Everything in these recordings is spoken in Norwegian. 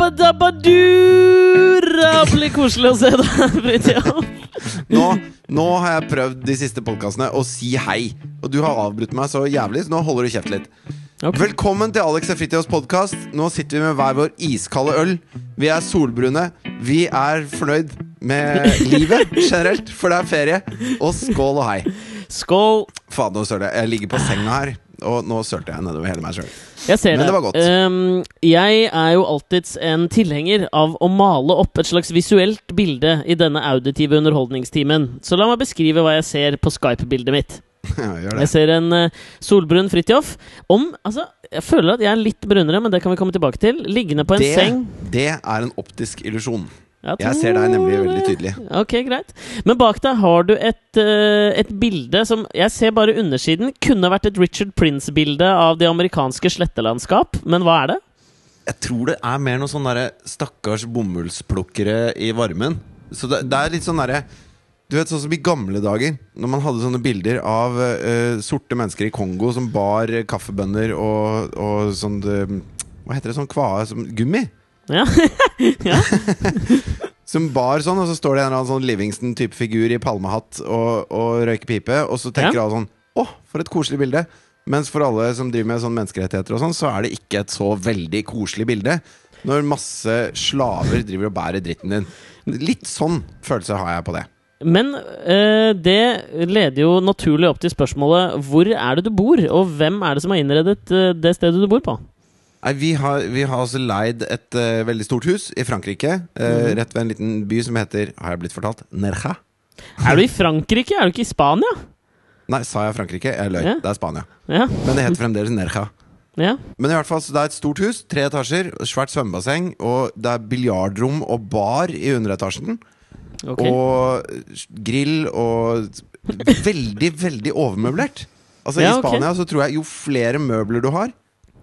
Jabbadabadu! Det blir koselig å se deg, Fridtjof. Nå, nå har jeg prøvd de siste podkastene å si hei, og du har avbrutt meg så jævlig, så nå holder du kjeft litt. Okay. Velkommen til Alex og Fritjofs podkast. Nå sitter vi med hver vår iskalde øl. Vi er solbrune. Vi er fornøyd med livet generelt, for det er ferie. Og skål og hei. Skål. Fader. Jeg ligger på senga her, og nå sølte jeg nedover hele meg sjøl. Men det var godt. Um, jeg er jo alltids en tilhenger av å male opp et slags visuelt bilde i denne auditive underholdningstimen. Så la meg beskrive hva jeg ser på Skype-bildet mitt. Ja. Jeg ser en uh, solbrun Fridtjof. Om Altså, jeg føler at jeg er litt brunere, men det kan vi komme tilbake til. Liggende på en Det, seng. det er en optisk illusjon. Ja, Jeg ser deg nemlig veldig tydelig. Ok, greit. Men bak deg har du et, eh, et bilde som Jeg ser bare undersiden. Kunne vært et Richard Prince-bilde av det amerikanske slettelandskap. Men hva er det? Jeg tror det er mer noen sånne der stakkars bomullsplukkere i varmen. Så det, det er litt sånn derre Du vet sånn som i gamle dager, når man hadde sånne bilder av uh, sorte mennesker i Kongo som bar kaffebønner og, og sånn eh, Hva heter det? Sånn kvae som Gummi? Ja. ja. Som bar sånn, og så står det en eller annen sånn Livingston-type figur i palmehatt og, og røyker pipe, og så tenker Ja. alle sånn Å, for et koselig bilde. Mens for alle som driver med sånn menneskerettigheter og sånn, så er det ikke et så veldig koselig bilde. Når masse slaver driver og bærer dritten din. Litt sånn følelse har jeg på det. Men øh, det leder jo naturlig opp til spørsmålet hvor er det du bor, og hvem er det som har innredet eh, det stedet du bor på? Nei, vi har, vi har altså leid et eh, veldig stort hus i Frankrike. eh, Rett ved en liten by som heter, har jeg blitt fortalt, Nerja. Er du i Frankrike? Er du ikke i Spania? Nei, sa jeg Frankrike? Jeg løy. Ja. Det er Spania. Ja. Men det heter fremdeles Nerja. ja. Men i hvert fall, så det er et stort hus, tre etasjer, svært svømmebasseng, og det er biljardrom og bar i underetasjen. Ok. Og grill og Veldig, veldig overmøblert. Altså Ja, I ok. Spania så tror jeg jo flere møbler du har,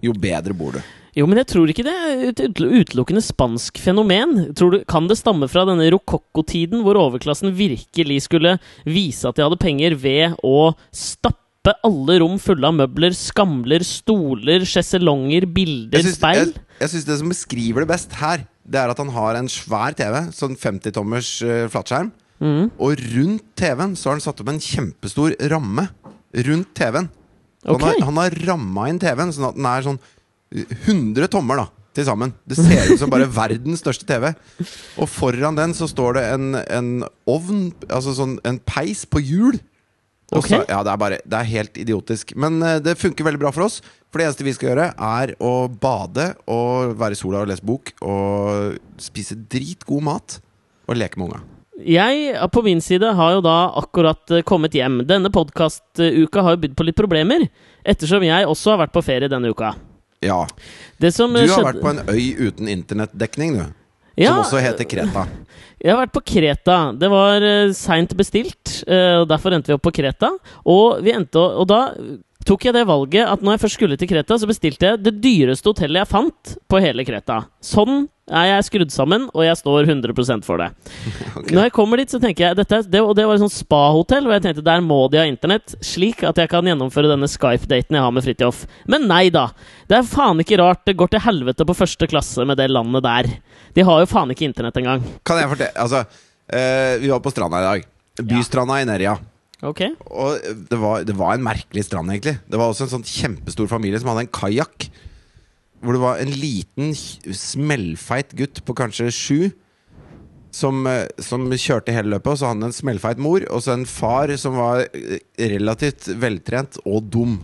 jo bedre bor du. Jo, men jeg tror ikke det er et utelukkende spansk fenomen. Tror du, Kan det stamme fra denne rokokkotiden, hvor overklassen virkelig skulle vise at de hadde penger ved å stappe alle rom fulle av møbler, skamler, stoler, sjeselonger, bilder, Jeg synes, speil? jeg, jeg syns det som beskriver det best her, det er at han har en svær TV, sånn 50-tommers uh, flatskjerm. Mm. Og rundt TV-en så har han satt opp en kjempestor ramme. Rundt TV-en. Han, har, han har ramma inn TV-en sånn at den er sånn eh, 100 tommer da til sammen. Det ser ut som bare verdens største TV. Og foran den så står det en, en ovn, altså sånn en peis på hjul. Okay. ja, det er bare Det er helt idiotisk. Men uh, det funker veldig bra for oss. For det eneste vi skal gjøre, er å bade og være i sola og lese bok. Og spise dritgod mat. Og leke med unga. Jeg eh, på min side har jo da akkurat eh, kommet hjem. Denne podkastuka har jo bydd på litt problemer, ettersom jeg også har vært på ferie denne uka. Ja. Det som Du eh, har vært på en øy uten internettdekning, du. Ja, Som også heter Kreta. Jeg har vært på Kreta. Det var seint bestilt, eh, og derfor endte vi opp på Kreta. Og, vi endte, og da tok jeg det valget at når jeg først skulle til Kreta, så bestilte jeg det dyreste hotellet jeg fant på hele Kreta. Sånn er jeg er skrudd sammen, og jeg står 100% for det. Okay. Når jeg kommer dit, så tenker jeg dette, det, Og det var et sånt spahotell, og jeg tenkte der må de ha internett, slik at jeg kan gjennomføre denne Skype-daten jeg har med Fridtjof. Men nei da. Det er faen ikke rart det går til helvete på første klasse med det landet der. De har jo faen ikke internett engang. Kan jeg fortelle Altså, eh, vi var på stranda i dag. Bystranda i Nerja. Okay. Og det var, det var en merkelig strand, egentlig. Det var også en sånn kjempestor familie som hadde en kajakk. Hvor det var en liten, smellfeit gutt på kanskje sju. Som, eh, som kjørte hele løpet. Og så hadde han en smellfeit mor, og så en far som var eh, relativt veltrent og dum.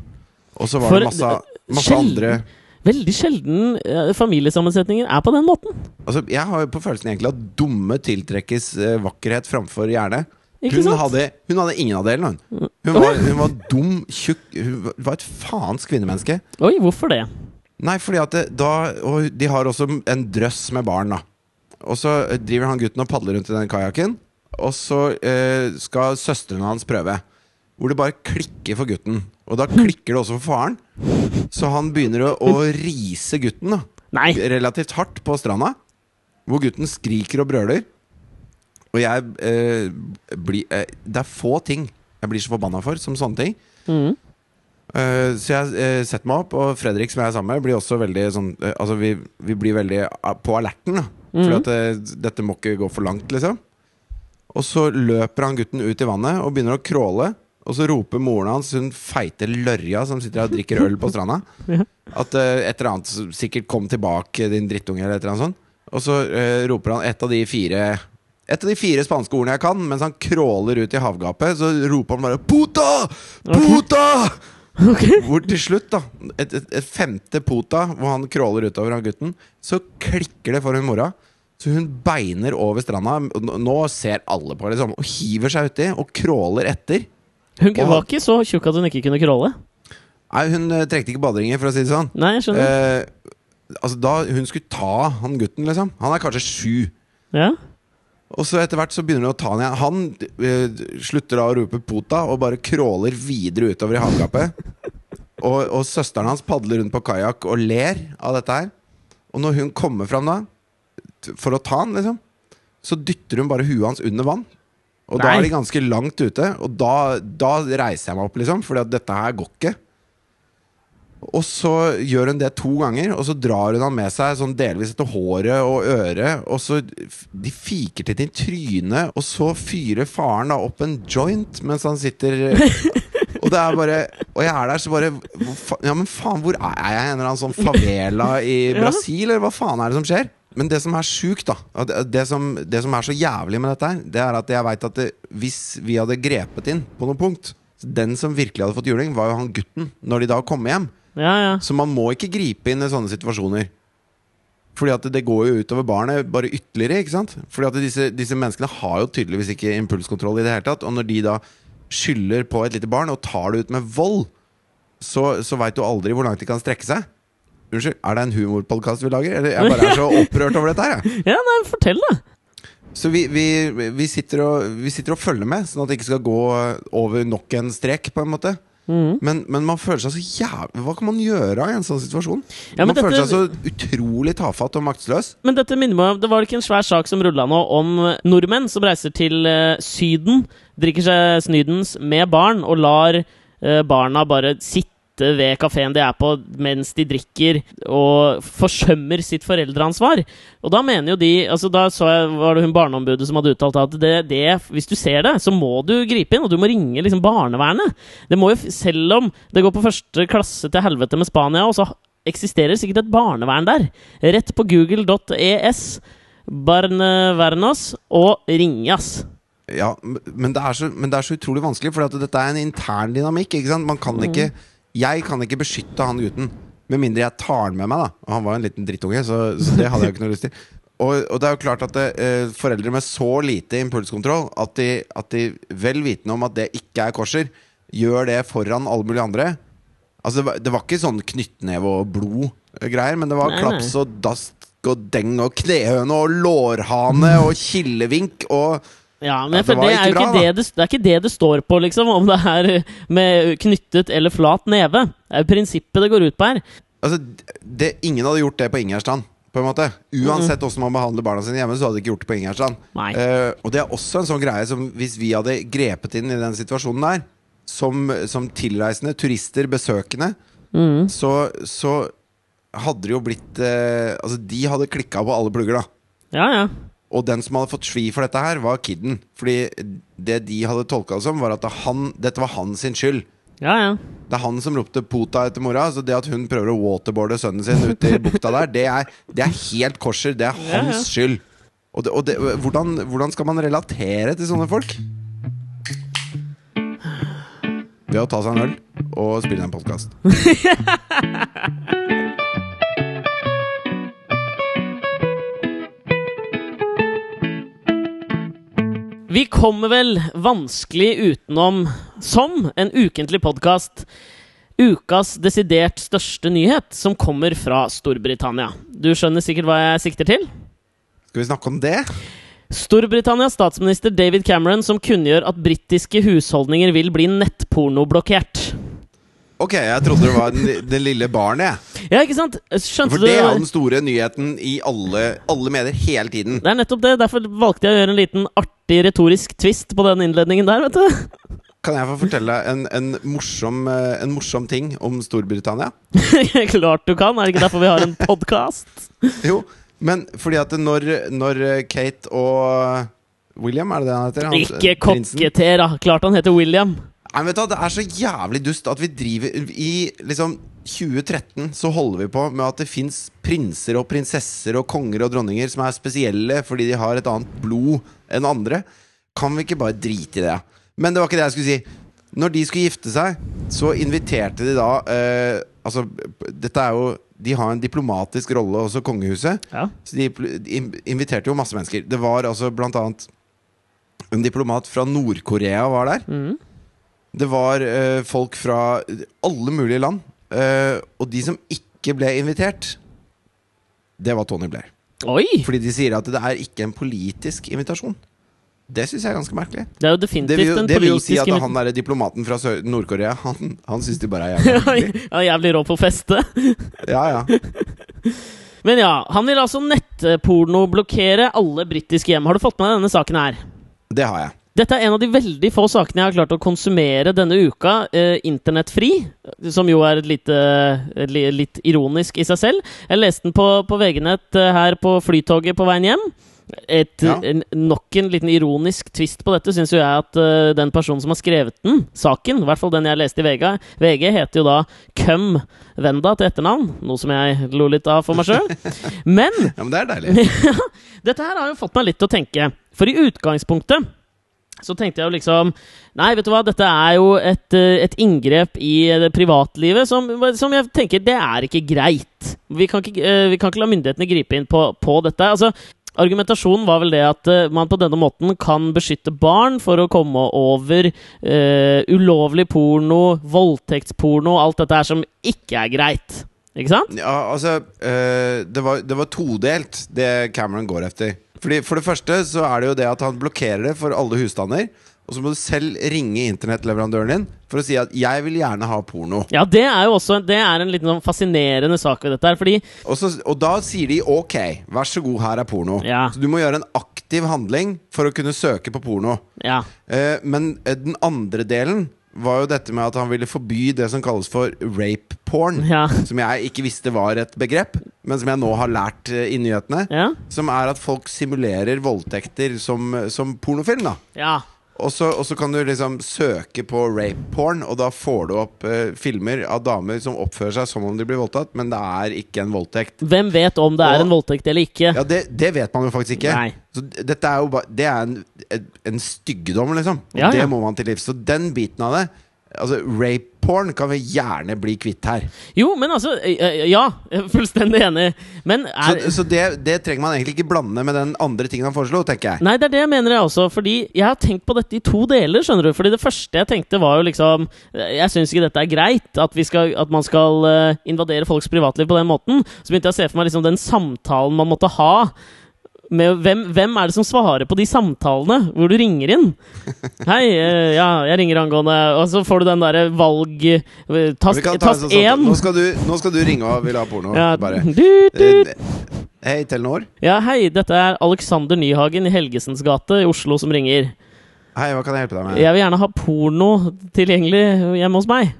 Og så var For- det masse, masse sjelden. andre Veldig sjelden eh, familiesammensetninger er på den måten. Altså, Jeg har jo på følelsen egentlig at dumme tiltrekkes eh, vakkerhet framfor hjerne. Hun hadde, hun hadde ingen av delene. Hun. Hun, var, hun var dum, tjukk Hun var et faens kvinnemenneske. Oi, hvorfor det? Nei, fordi at det, da Og de har også en drøss med barn, da. Og så driver han gutten og padler rundt i den kajakken. Og så eh, skal søstrene hans prøve. Hvor det bare klikker for gutten. Og da klikker det også for faren. Så han begynner å, å rise gutten da Nei! relativt hardt på stranda. Hvor gutten skriker og brøler. Og jeg eh, blir eh, Det er få ting jeg blir så forbanna for som sånne ting. Mhm. Eh, så jeg eh, setter meg opp, og Fredrik som jeg er sammen med, blir også veldig sånn eh, Altså, vi, vi blir veldig på alerten, da. Mhm. at eh, dette må ikke gå for langt, liksom. Og så løper han gutten ut i vannet og begynner å crawle. Og så roper moren hans, hun feite lørja som sitter og drikker øl på stranda, at et eller annet sikkert 'kom tilbake, din drittunge', eller et eller annet sånt. Og så uh, roper han et av de fire Et av de fire spanske ordene jeg kan, mens han crawler ut i havgapet, så roper han bare 'Puta! Puta!' Ok. Hvor til slutt, da, et, et, et femte pota, hvor han crawler utover han gutten, så klikker det for hun mora. Så hun beiner over stranda. Nå- Nå ser alle på, liksom, og hiver seg uti og crawler etter. Hun var ikke så tjukk at hun ikke kunne crawle. Nei, hun eh, trengte ikke baderinger, for å si det sånn. Nei, jeg skjønner. Eh, altså, da hun skulle ta han gutten, liksom Han er kanskje sju. Ja. Og så etter hvert så begynner hun å ta han igjen. Han eh, slutter da å rope 'pota' og bare crawler videre utover i havgapet. og, og søsteren hans padler rundt på kajakk og ler av dette her. Og når hun kommer fram da, for å ta han, liksom, så dytter hun bare huet hans under vann. Og da er de ganske langt ute, og da, da reiser jeg meg opp, liksom, fordi at dette her går ikke. Og så gjør hun det to ganger, og så drar hun han med seg sånn delvis etter håret og øret. Og så De fiker til til trynet, og så fyrer faren da opp en joint mens han sitter Og det er bare Og jeg er der, så bare Ja, men faen, hvor er jeg? En eller annen sånn favela i. Brasil, eller hva faen er det som skjer? Men det som er sjukt, da det, det, som, det som er så jævlig med dette her, det er at jeg veit at det, hvis vi hadde grepet inn på noe punkt Den som virkelig hadde fått juling, var jo han gutten, når de da kom hjem. Ja, ja. Så man må ikke gripe inn i sånne situasjoner. Fordi at det går jo utover barnet bare ytterligere. ikke sant? Fordi at disse, disse menneskene har jo tydeligvis ikke impulskontroll i det hele tatt. Og når de da skylder på et lite barn og tar det ut med vold, så, så veit du aldri hvor langt de kan strekke seg. Unnskyld, er det en humorpodkast vi lager? Eller jeg bare er så opprørt over dette her, jeg. ja nei, fortell, da. Så vi, vi, vi, sitter og, vi sitter og følger med, sånn at det ikke skal gå over nok en strek, på en måte. Mhm. Men, men man føler seg så jævlig Hva kan man gjøre i en sånn situasjon? Ja, man man føler seg så utrolig tafatt og maktesløs. Men dette minner meg Det var ikke en svær sak som rulla nå om nordmenn som reiser til eh, Syden, drikker seg snydens med barn og lar eh, barna bare sitte ved kafeen de er på mens de drikker, og forsømmer sitt foreldreansvar. Og da mener jo de altså Da så jeg, var det hun barneombudet som hadde uttalt at det, det, hvis du ser det, så må du gripe inn, og du må ringe liksom barnevernet. Det må jo, Selv om det går på første klasse til helvete med Spania, og så eksisterer sikkert et barnevern der. Rett på google.es. Barnevernos og ringas. Ja, men det, så, men det er så utrolig vanskelig, for dette er en intern dynamikk. Man kan ikke Jeg kan ikke beskytte han gutten. Med mindre jeg tar han med meg. da Og Han var jo en liten drittunge, så, så det hadde jeg jo ikke noe lyst til. Og, og det er jo klart at det, eh, foreldre med så lite impulskontroll at de, at de vel vitende om at det ikke er korser, gjør det foran alle mulige andre. Altså Det var, det var ikke sånn knyttneve og blod-greier, men det var Nei, klaps og dast og deng og knehøne og lårhane og killevink og Ja, men Ja, for det er jo ikke ikke bra, det, det, det er ikke det det står på, liksom. Om det er med knyttet eller flat neve. Det er jo prinsippet det går ut på her. Altså, det, Ingen hadde gjort det på Ingerstrand. På en måte Uansett hvordan man behandler barna sine hjemme, så hadde de ikke gjort det på Ingerstrand. Eh, og det er også en sånn greie som hvis vi hadde grepet inn i den situasjonen der, som, som tilreisende, turister, besøkende, Mm. så, så hadde det jo blitt eh, Altså, de hadde klikka på alle plugger, da. Ja, ja. Og den som hadde fått svi for dette her, var Kidden. Fordi det de hadde tolka det som, var at han, dette var hans skyld. Ja, ja. Det er han som ropte 'pota' etter mora. Så det at hun prøver å waterboarde sønnen sin ute i bukta der, det er, det er helt korser. Det er Ja, ja. hans skyld. Og, det, og det, hvordan, hvordan skal man relatere til sånne folk? Ved å ta seg en øl og spille en podkast. Vi kommer vel vanskelig utenom, som en ukentlig podkast, ukas desidert største nyhet, som kommer fra Storbritannia. Du skjønner sikkert hva jeg sikter til? Skal vi snakke om det? Storbritannias statsminister David Cameron som kunngjør at britiske husholdninger vil bli nettpornoblokkert. Ok, jeg trodde det var den, lille barnet. jeg. Ja, ikke sant? Skjønte For det er jo den store nyheten i alle, alle medier hele tiden. Det er nettopp det. Derfor valgte jeg å gjøre en liten artig retorisk twist på den innledningen der, vet du. kan jeg få fortelle en, en, morsom, eh, en morsom ting om Storbritannia? Klart du kan! Er det ikke derfor vi har en podkast? Jo, men fordi at når, når Kate og William, er det det han heter? Han, Ikke kokketer, da! Klart han heter William. Nei, vet du, Det er så jævlig dust at vi driver I liksom 2013 så holder vi på med at det fins prinser og prinsesser og konger og dronninger som er spesielle fordi de har et annet blod enn andre. Kan vi ikke bare drite i det? Men det var ikke det jeg skulle si. Når de skulle gifte seg, så inviterte de da eh, Altså, dette er jo De har en diplomatisk rolle, også kongehuset. Ja. Så de de inviterte jo masse mennesker. Det var altså blant annet en diplomat fra Nord-Korea var der. Mhm. Det var eh, folk fra alle mulige land. Eh, og de som ikke ble invitert, det var Tony Blair. Oi! Fordi de sier at det er ikke en politisk invitasjon. Det syns jeg er ganske merkelig. Det er jo definitivt vil, politisk en det vil jo si at han der diplomaten fra Nord-Korea, han, han syns de bare er jævlig hyggelige. Han er jævlig rå på feste. Ja, ja. Men ja, han vil altså nettpornoblokkere alle britiske hjem. Har du fått med deg denne saken her? Det har jeg. Dette er en av de veldig få sakene jeg har klart å konsumere denne uka eh, internettfri. Som jo er litt, eh, litt ironisk i seg selv. Jeg leste den på, på VG-nett eh, her på flytoget på veien hjem. Et, Ja. en, nok en liten ironisk twist på dette syns jo jeg at uh, den personen som har skrevet den, saken, i hvert fall den jeg leste i VG, VG heter jo da Køm Venda til etternavn. Noe som jeg lo litt av for meg sjøl. Men Ja, Men det er deilig. dette her har jo fått meg litt til å tenke. For i utgangspunktet så tenkte jeg jo liksom Nei, vet du hva, dette er jo et, eh, et inngrep i eh, privatlivet som, som jeg tenker Det er ikke greit. Vi kan ikke, eh, vi kan ikke la myndighetene gripe inn på, på dette. Altså, Argumentasjonen var vel det at man på denne måten kan beskytte barn for å komme over uh, ulovlig porno, voldtektsporno, alt dette her som ikke er greit. Ikke sant? Ja, altså uh, det, var, det var todelt, det Cameron går efter. Fordi For det første så er det jo det at han blokkerer det for alle husstander. Og så må du selv ringe internettleverandøren din for å si at 'jeg vil gjerne ha porno'. Ja, det er jo også Det er en liten sånn fascinerende sak ved dette her, fordi Og, så, og da sier de 'ok, vær så god, her er porno'. Ja. Så du må gjøre en aktiv handling for å kunne søke på porno. Ja. Eh, men eh, den andre delen var jo dette med at han ville forby det som kalles for rape porn. Ja. Som jeg ikke visste var et begrep, men som jeg nå har lært eh, i nyhetene. Ja. Som er at folk simulerer voldtekter som, som pornofilm. da ja. Og så, kan du liksom søke på rape porn, og da får du opp eh, filmer av damer som oppfører seg som om de blir voldtatt, men det er ikke en voldtekt. Hvem vet om det er Og- en voldtekt eller ikke? Ja, det, det vet man jo faktisk ikke. Nei. Så dette er jo bare Det er en, en, en styggedom, liksom. Og Ja, ja. det må man til livs. Så den biten av det Altså, rape porn kan vi gjerne bli kvitt her. Jo, men altså Ja, fullstendig enig. Men Så, er så det, det trenger man egentlig ikke blande med den andre tingen han foreslo, tenker jeg. Nei, det er det jeg mener jeg også. Fordi jeg har tenkt på dette i to deler. skjønner du Fordi det første jeg tenkte, var jo liksom Jeg syns ikke dette er greit. At, vi skal, at man skal invadere folks privatliv på den måten. Så begynte jeg å se for meg liksom den samtalen man måtte ha. Hvem, hvem er det som svarer på de samtalene hvor du ringer inn? Hei, eh, ja, jeg ringer angående Og så får du den derre valg eh, Tast, ta en tast sånn Nå, nå skal du ringe og vil ha porno. Ja, Bare. dut, dut. Eh, Hei, Telenor. ja, hei, dette er Alexander Nyhagen i Helgesens gate i Oslo som ringer. Hei, hva kan jeg hjelpe deg med? Jeg vil gjerne ha porno tilgjengelig hjemme hos meg.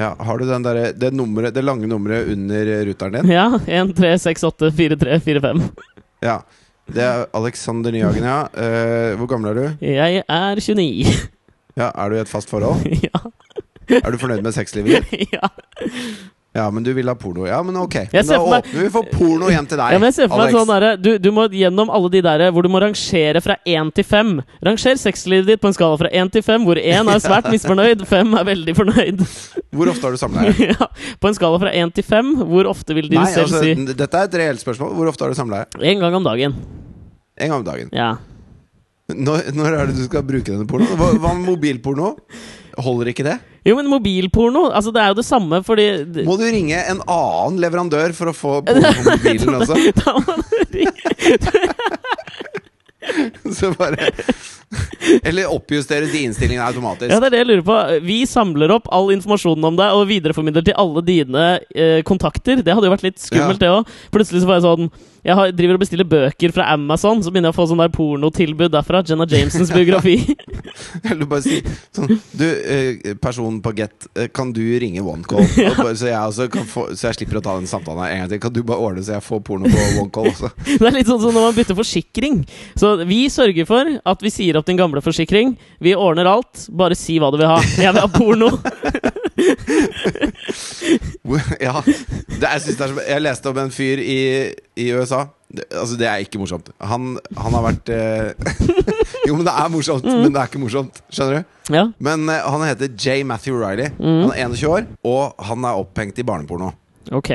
Ja, har du den der, det, numre, det lange nummeret under ruteren din? Ja, 1, 3, 6, 8, 4, 3, 4, 5. Ja. Det er Alexander Nyhagen, ja. Eh, hvor gammel er du? Jeg er 29. Ja, Er du i et fast forhold? ja. Er du fornøyd med sexlivet ditt? ja. Ja, men du vil ha porno. Ja, men ok. Men da meg- åpner vi for porno hjem til deg. ja, men jeg ser for meg Alex. sånn der, du, du må gjennom alle de der hvor du må rangere fra 1 til 5. Ranger sexlivet ditt på en skala fra 1 til 5, hvor 1 er svært misfornøyd, 5 er veldig fornøyd. Hvor ofte har du samleie? ja. På en skala fra 1 til 5, hvor ofte vil du Nei, selv altså, si dette er et reelt spørsmål. Hvor ofte har du samleie? En gang om dagen. En gang om dagen. Ja. Når, når er det du skal bruke denne pornoen? Hva med mobilporno? Holder ikke det? Jo, men mobilporno, altså det er jo det samme fordi Må du ringe en annen leverandør for å få porno på mobilen også? Da må du ringe Så bare Eller oppjusteres de innstillingene automatisk. Ja, det er det jeg lurer på. Vi samler opp all informasjonen om deg og videreformidler til alle dine eh, kontakter. Det hadde jo vært litt skummelt, det òg. Plutselig så får jeg sånn Jeg har, driver og bestiller bøker fra Amazon, så begynner jeg å få sånn der pornotilbud derfra. Jenna Jamesons biografi. Eller bare si sånn Du, eh, personen på Get, eh, kan du ringe OneCall? Ja. bare, så, jeg få, så jeg slipper å ta den samtalen her en gang til. Kan du bare ordne så jeg får porno på OneCall også? Det er litt sånn som når man bytter forsikring. Så vi sørger for at vi sier opp din gamle forsikring. Vi ordner alt. Bare si hva du vil ha. Jeg vil ha porno. Ja. Det, jeg, synes det er så, jeg leste om en fyr i, i USA. Det, altså, det er ikke morsomt. Han, han har vært eh, Jo, men det er morsomt, men det er ikke morsomt. Skjønner du? Ja. Men eh, han heter J. Matthew Riley. Han er 21 år, og han er opphengt i barneporno. Ok.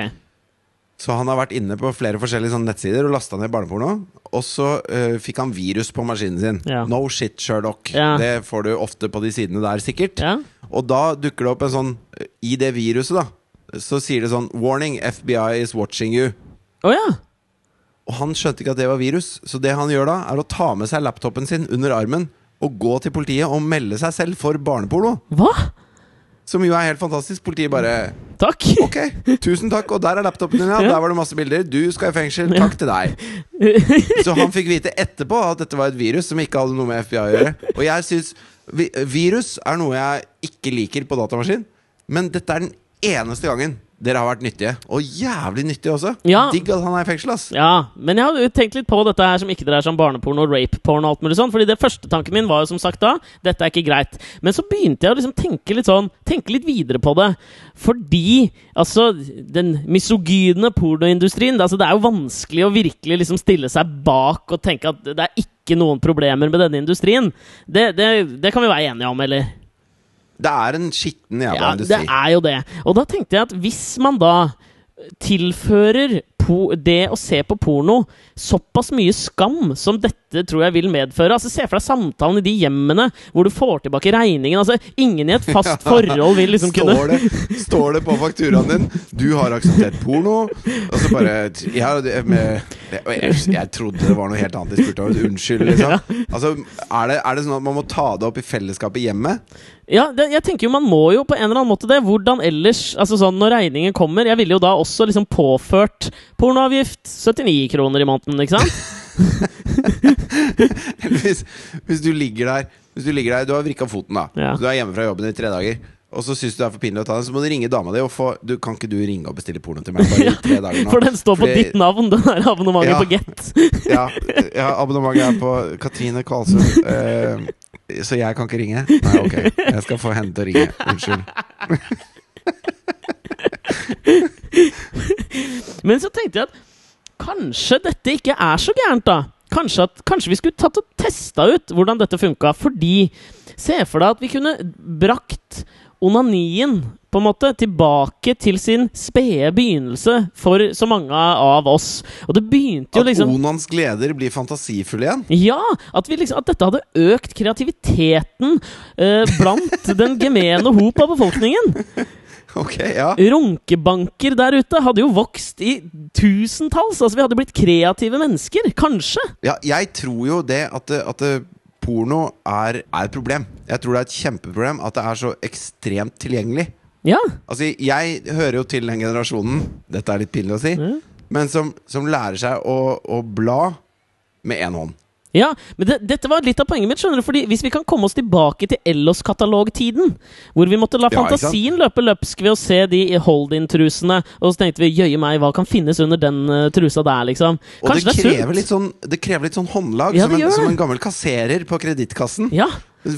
Så han har vært inne på flere forskjellige nettsider og lasta ned barneporno. Og så uh, fikk han virus på maskinen sin. Ja. No shit, Sherlock. Ja. Det får du ofte på de sidene der, sikkert. Ja. Og da dukker det opp en sånn I det viruset, da, så sier det sånn Warning, FBI is watching you. Oh, ja. Og han skjønte ikke at det var virus, så det han gjør da, er å ta med seg laptopen sin under armen og gå til politiet og melde seg selv for barneporno. Hva? Som jo er helt fantastisk. Politiet bare Takk. Ok, tusen takk, og der er laptopen din, ja. Ja. Der var det masse bilder. Du skal i fengsel. Takk til deg. Så han fikk vite etterpå at dette var et virus som ikke hadde noe med FBI å gjøre. Og jeg syns vi, Virus er noe jeg ikke liker på datamaskin, men dette er den eneste gangen dere har vært nyttige. Og jævlig nyttige også. Ja. Digg at han er i fengsel, ass. Ja, men jeg har jo tenkt litt på dette her som ikke dreier seg om barneporno og rape-porno og alt mulig sånn. Fordi det første tanken min var jo som sagt da dette er ikke greit. Men så begynte jeg å liksom tenke litt sånn Tenke litt videre på det. Fordi altså den misogyne pornoindustrien altså, det er jo vanskelig å virkelig liksom stille seg bak og tenke at det er ikke noen problemer med denne industrien. Det, det, det kan vi være enige om, eller? Det er en skitten jævla Ja, det er jo det. Og da tenkte jeg at hvis man da tilfører det å se på porno såpass mye skam som dette tror jeg vil medføre Altså Se for deg samtalen i de hjemmene hvor du får tilbake regningen. Altså Ingen i et fast forhold vil liksom kunne står, det, står det på fakturaen din 'Du har akseptert porno'? Og så bare ja, med, jeg, jeg trodde det var noe helt annet de spurte om. Unnskyld, liksom. Altså, er det, er det sånn at man må ta det opp i fellesskapet hjemme? Ja, det, jeg tenker jo Man må jo på en eller annen måte det. Hvordan ellers? Altså sånn Når regningen kommer Jeg ville jo da også liksom påført pornoavgift 79 kroner i måneden, ikke sant? Hvis, hvis du ligger der Hvis du ligger der, du har vrikka foten, da. Ja. Du er hjemme fra jobben i tre dager. Og så syns du det er for pinlig å ta den, så må du ringe dama di og få du, Kan ikke du ringe og bestille porno til meg bare i tre dager nå? For den står på Fordi- ditt navn, den der abonnementet Ja. på Get. Ja, ja abonnementet er på Katrine Kvalsund. Uh, så jeg kan ikke ringe? Nei, ok. Jeg skal få henne til å ringe. Unnskyld. Men så tenkte jeg at kanskje dette ikke er så gærent, da. Kanskje, at, kanskje vi skulle tatt og testa ut hvordan dette funka. Fordi Se for deg at vi kunne brakt onanien på en måte tilbake til sin spede begynnelse for så mange av oss. Og det begynte jo At liksom Onans gleder blir fantasifulle igjen? Ja! At, vi liksom, at dette hadde økt kreativiteten eh, blant den gemene hop av befolkningen. Okay, ja. Runkebanker der ute hadde jo vokst i tusentalls. Altså, vi hadde blitt kreative mennesker. Kanskje. ja jeg tror jo det at, at porno er, er et problem. Jeg tror det er et kjempeproblem at det er så ekstremt tilgjengelig. Ja. Altså, jeg hører jo til den generasjonen Dette er litt pinlig å si, mm. men som, som lærer seg å, å bla med én hånd. Ja, men det, dette var litt av poenget mitt. skjønner du Fordi Hvis vi kan komme oss tilbake til Ellos-katalogtiden, hvor vi måtte la Ja, fantasien løpe løpsk ved å se de hold-in-trusene, og så tenkte vi jøye meg, hva kan finnes under den uh, trusa der, liksom? Og Kanskje det det er krever, sunt? litt sånn, det krever litt sånn håndlag, Ja, som, en, som en gammel kasserer på kredittkassen. Ja.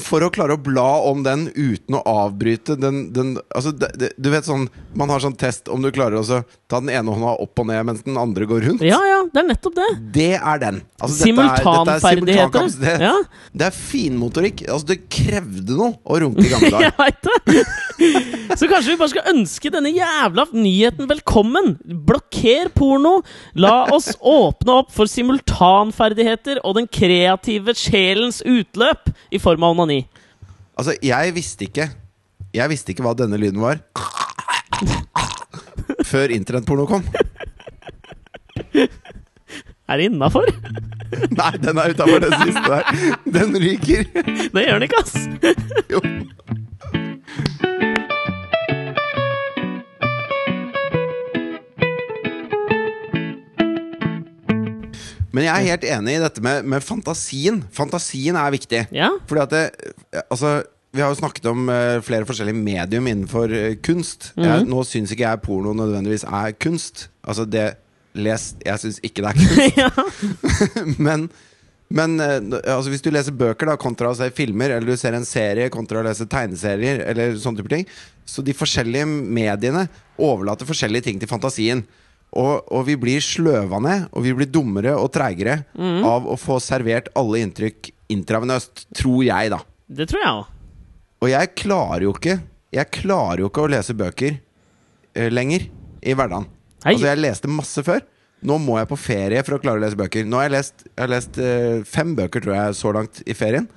For å klare å bla om den uten å avbryte den, den Altså, det, det, du vet sånn Man har sånn test om du klarer å ta den ene hånda opp og ned mens den andre går rundt. ja, ja, det er nettopp det. Det er den. Altså, er- Simultanferdigheter. Er. Ja. Det er finmotorikk. Altså, det krevde noe å runke i gamle dager. Jeg veit det! Så kanskje vi bare skal ønske denne jævla nyheten velkommen. Blokker porno. La oss åpne opp for simultanferdigheter og den kreative sjelens utløp i form av onani. Altså, jeg visste ikke Jeg visste ikke hva denne lyden var før internettporno kom. Er det innafor? Nei, den er utafor den siste der. Den ryker. Det gjør den ikke, ass! Jo. Men jeg er helt enig i dette med, med fantasien. Fantasien er viktig. Ja. Fordi at det, altså, Vi har jo snakket om uh, flere forskjellige medium innenfor uh, kunst. jeg, nå syns ikke jeg porno nødvendigvis er kunst. Altså det les, Jeg syns ikke det er kunst. men men uh, altså, hvis du leser bøker da kontra å se filmer, eller du ser en serie kontra å lese tegneserier, eller sånne type ting Så de forskjellige mediene overlater forskjellige ting til fantasien. Og, og vi blir sløva ned, og vi blir dummere og treigere av å få servert alle inntrykk intravenøst. Tror jeg, da. Det tror jeg òg. Og jeg klarer jo ikke Jeg klarer jo ikke å lese bøker uh, lenger i hverdagen. Hei. Altså, jeg leste masse før. Nå må jeg på ferie for å klare å lese bøker. Nå har jeg lest, jeg har lest uh, fem bøker, tror jeg, så langt i ferien.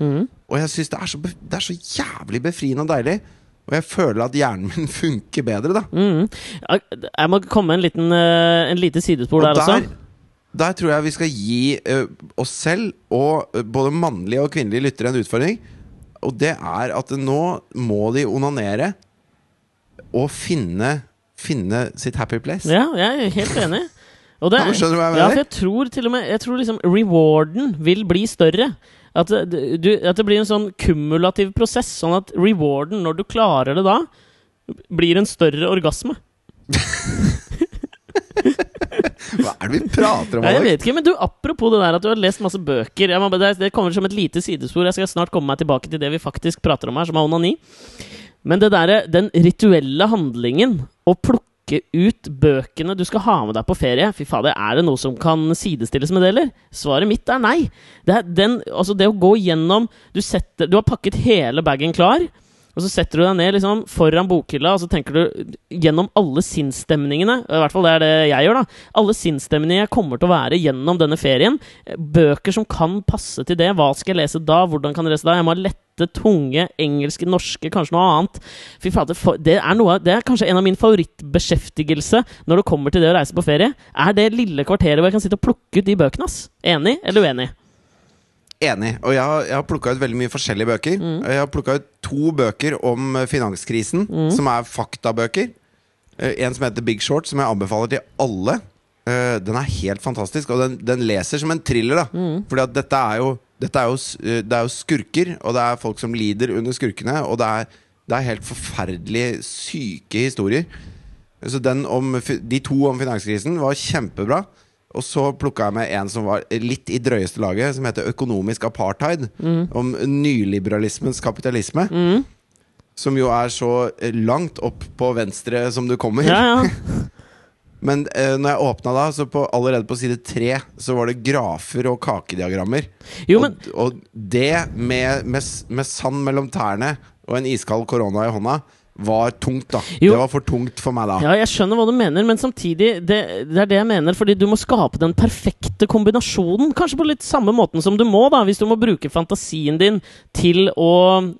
Og jeg syns det, det er så jævlig befriende og deilig. Og jeg føler at hjernen min funker bedre, da. Mm. Jeg må komme en liten uh, En lite sidespor Og der også. der, der tror jeg vi skal gi uh, oss selv og uh, både mannlige og kvinnelige lyttere en utfordring. Og det er at nå må de onanere og finne, finne sitt happy place. Ja, jeg er helt enig. Og det, Ja, skjønner du hva jeg Ja, for jeg tror til og med Jeg tror liksom rewarden vil bli større. At det, du, at det blir en sånn kumulativ prosess. Sånn at rewarden, når du klarer det da, blir en større orgasme. Hva er det vi prater om? Nei, jeg vet ikke, men du, Apropos det der at du har lest masse bøker må, det, det kommer som et lite sidespor. Jeg skal snart komme meg tilbake til det vi faktisk prater om her, som er onani. Men det der, den rituelle handlingen å plukke ut bøkene du skal ha med deg på ferie Fy fader, er det noe som kan sidestilles med det, eller? Svaret mitt er nei. Det, er den, altså det å gå gjennom du, setter, du har pakket hele bagen klar. Og så setter du deg ned liksom, foran bokhylla og så tenker du gjennom alle sinnsstemningene. I hvert fall det er det jeg gjør. da Alle sinnsstemningene jeg kommer til å være gjennom denne ferien. Bøker som kan passe til det. Hva skal jeg lese da? Hvordan kan jeg lese da? Jeg må ha lette, tunge, engelske, norske, kanskje noe annet. Fy fader, det, det er kanskje en av min favorittbeskjeftigelse når det kommer til det å reise på ferie. Er det lille kvarteret hvor jeg kan sitte og plukke ut de bøkene. ass Enig eller uenig? Enig. Og jeg har, jeg har plukka ut veldig mye forskjellige bøker. Jeg har plukka ut to bøker om finanskrisen, finanskrisen, som er faktabøker. Eh, En som heter Big Short, som jeg anbefaler til alle. Eh, Den er helt fantastisk, og den, den leser som en thriller. da Fordi at dette er jo dette er jo, eh, det er jo skurker, og det er folk som lider under skurkene. Og det er, det er helt forferdelig syke historier. Så den om, de to om finanskrisen var kjempebra. Og så plukka jeg med en som var litt i drøyeste laget, som heter Økonomisk apartheid. Om nyliberalismens kapitalisme. Som jo er så langt opp på venstre som du kommer. Ja, ja. Men eh, når jeg åpna da, så på, allerede på side tre så var det grafer og kakediagrammer. Jo, men og, og det med, med, med sand mellom tærne og en iskald korona i hånda var tungt, da. Jo. Det var for tungt for meg da. Ja, jeg skjønner hva du mener, men samtidig det, det er det jeg mener, fordi du må skape den perfekte kombinasjonen. Kanskje på litt samme måten som du må, da, hvis du må bruke fantasien din til å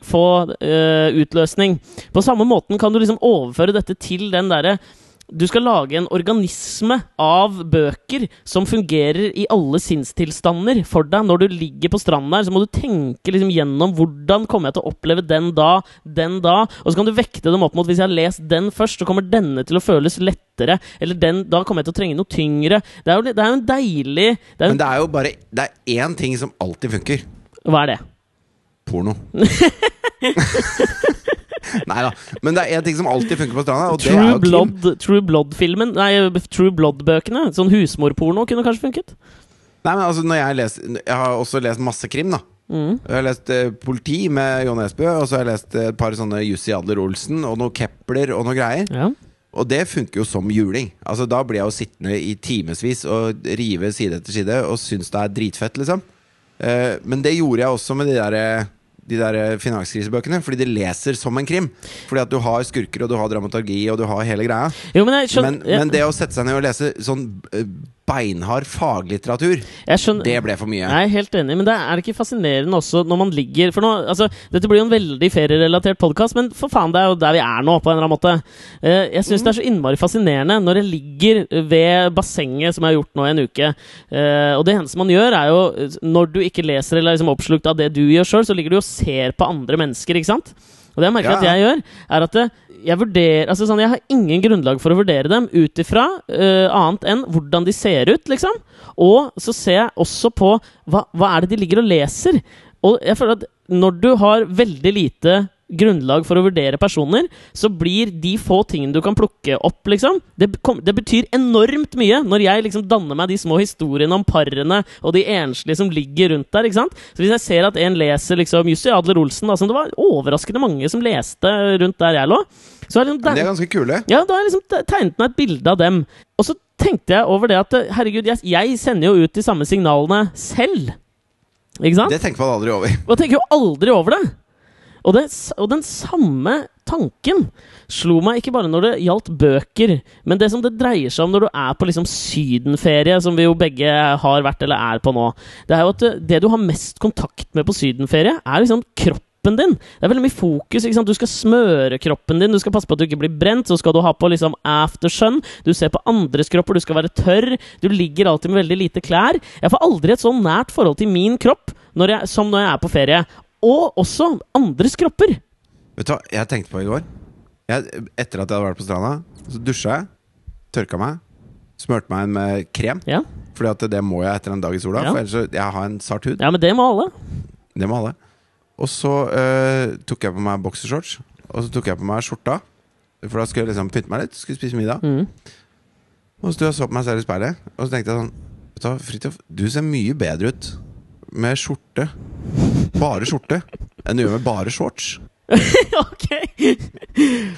få øh, utløsning. På samme måten kan du liksom overføre dette til den derre du skal lage en organisme av bøker som fungerer i alle sinnstilstander for deg. Når du ligger på stranden der, så må du tenke liksom gjennom hvordan kommer jeg til å oppleve den da, den da. Og så kan du vekte dem opp mot hvis jeg har lest den først, så kommer denne til å føles lettere. Eller den, da kommer jeg til å trenge noe tyngre. Det er jo, det er jo en deilig det jo, Men det er jo bare Det er én ting som alltid funker. Hva er det? Porno. Nei da. Men det er én ting som alltid funker på stranda, og det er True jo krim. Blood, True Blood-filmen Nei, True Blood-bøkene. Sånn husmorporno kunne kanskje funket. Nei, men altså når Jeg leser Jeg har også lest masse krim, da. Mm. Jeg har lest uh, Politi med Jon Esbø, og så har jeg lest et par sånne Jussi Adler-Olsen og noe Kepler og noe greier. Ja. Og det funker jo som juling. Altså Da blir jeg jo sittende i timevis og rive side etter side og syns det er dritfett, liksom. Uh, men det gjorde jeg også med de der, eh, de der eh, finanskrisebøkene, fordi de leser som en krim. Fordi at du har skurker, og du har dramaturgi, og du har hele greia. Jo, men skjønner Men, men det å sette seg ned og lese sånn eh, beinhard faglitteratur, skjønner det ble for mye. Jeg er helt enig, men det er det ikke fascinerende også når man ligger For nå, altså, Dette blir jo en veldig ferierelatert podkast, men for faen, det er jo der vi er nå, på en eller annen måte. Eh, jeg syns det er så innmari fascinerende når jeg ligger ved bassenget, som jeg har gjort nå i en uke. Og det eneste man gjør, er jo Når du ikke leser eller er liksom oppslukt av det du gjør sjøl, så ligger du og ser på andre mennesker, ikke sant? Og det jeg merker Ja, at jeg gjør, er at jeg vurderer Altså sånn, jeg har ingen grunnlag for å vurdere dem ut ifra uh, annet enn hvordan de ser ut, liksom. Og så ser jeg også på hva, hva er det de ligger og leser. Og jeg føler at når du har veldig lite grunnlag for å vurdere personer, så blir de få tingene du kan plukke opp, liksom Det, det betyr enormt mye når jeg liksom danner meg de små historiene om parene og de enslige som ligger rundt der. ikke sant? Så Hvis jeg ser at en leser liksom Jussi Adler Olsen, da, som det var overraskende mange som leste rundt der jeg lå, så har liksom der, de er ganske kule. ja, da har jeg liksom tegnet meg et bilde av dem. Og så tenkte jeg over det at herregud, jeg, jeg sender jo ut de samme signalene selv. Ikke sant? Det tenker man aldri over. Man tenker jo aldri over det. Og, det, og den samme tanken slo meg ikke bare når det gjaldt bøker, men det som det dreier seg om når du er på liksom sydenferie, som vi jo begge har vært eller er på nå. Det er jo at det, det du har mest kontakt med på sydenferie, er liksom kroppen din. Det er veldig mye fokus. Du skal smøre kroppen din, du skal passe på at du ikke blir brent. Så skal du ha på liksom aftersun. Du ser på andres kropper, du skal være tørr. Du ligger alltid med veldig lite klær. Jeg får aldri et så nært forhold til min kropp når jeg, som når jeg er på ferie. Og også andres kropper. Vet du hva jeg tenkte på i går? Jeg, etter at jeg hadde vært på stranda, så dusja jeg, tørka meg, smurte meg inn med krem. Ja, Fordi at det må jeg etter en dag i sola, Ja. for ellers så jeg har en sart hud. ja men det må alle. Det må alle. Og så eh, tok jeg på meg boksershorts, og så tok jeg på meg skjorta. For da skulle jeg liksom pynte meg litt, skulle spise middag. Mm. Og så sto jeg så på meg selv i speilet, og så tenkte jeg sånn Vet du hva, Fridtjof, du ser mye bedre ut med skjorte, bare skjorte, enn du gjør med bare shorts. ok!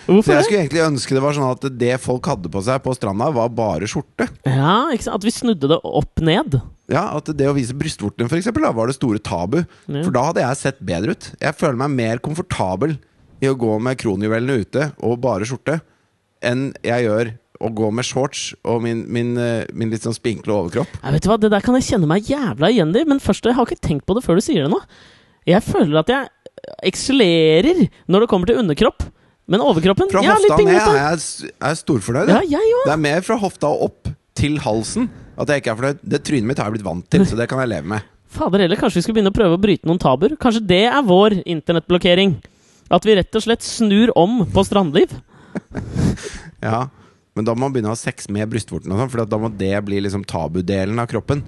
Hvorfor Så jeg det? skulle egentlig ønske det var sånn at det folk hadde på seg på stranda, var bare skjorte. Ja, ikke sant? At vi snudde det opp ned. Ja, At det å vise brystvortene for eksempel, da, var det store tabu. Ja. For da hadde jeg sett bedre ut. Jeg føler meg mer komfortabel i å gå med kronjuvelene ute og bare skjorte enn jeg gjør å gå med shorts og min, min, eh, min litt sånn spinkle overkropp. Jeg vet du hva, Det der kan jeg kjenne meg jævla igjen i, men først, jeg har ikke tenkt på det før du sier det nå. Jeg føler at jeg eksellerer når det kommer til underkropp. Men overkroppen Fra ja, hofta ned er jeg, er storfornøyd. Ja, jeg. Det er mer fra hofta og opp til halsen at jeg ikke er fornøyd. Det trynet mitt har jeg blitt vant til, så det kan jeg leve med. Fader heller, kanskje vi skulle begynne å prøve å bryte noen tabuer? Kanskje det er vår internettblokkering? At vi rett og slett snur om på strandliv? Ja, Men da må man begynne å ha sex med brystvortene, og sånn, for da må det bli liksom tabudelen av kroppen.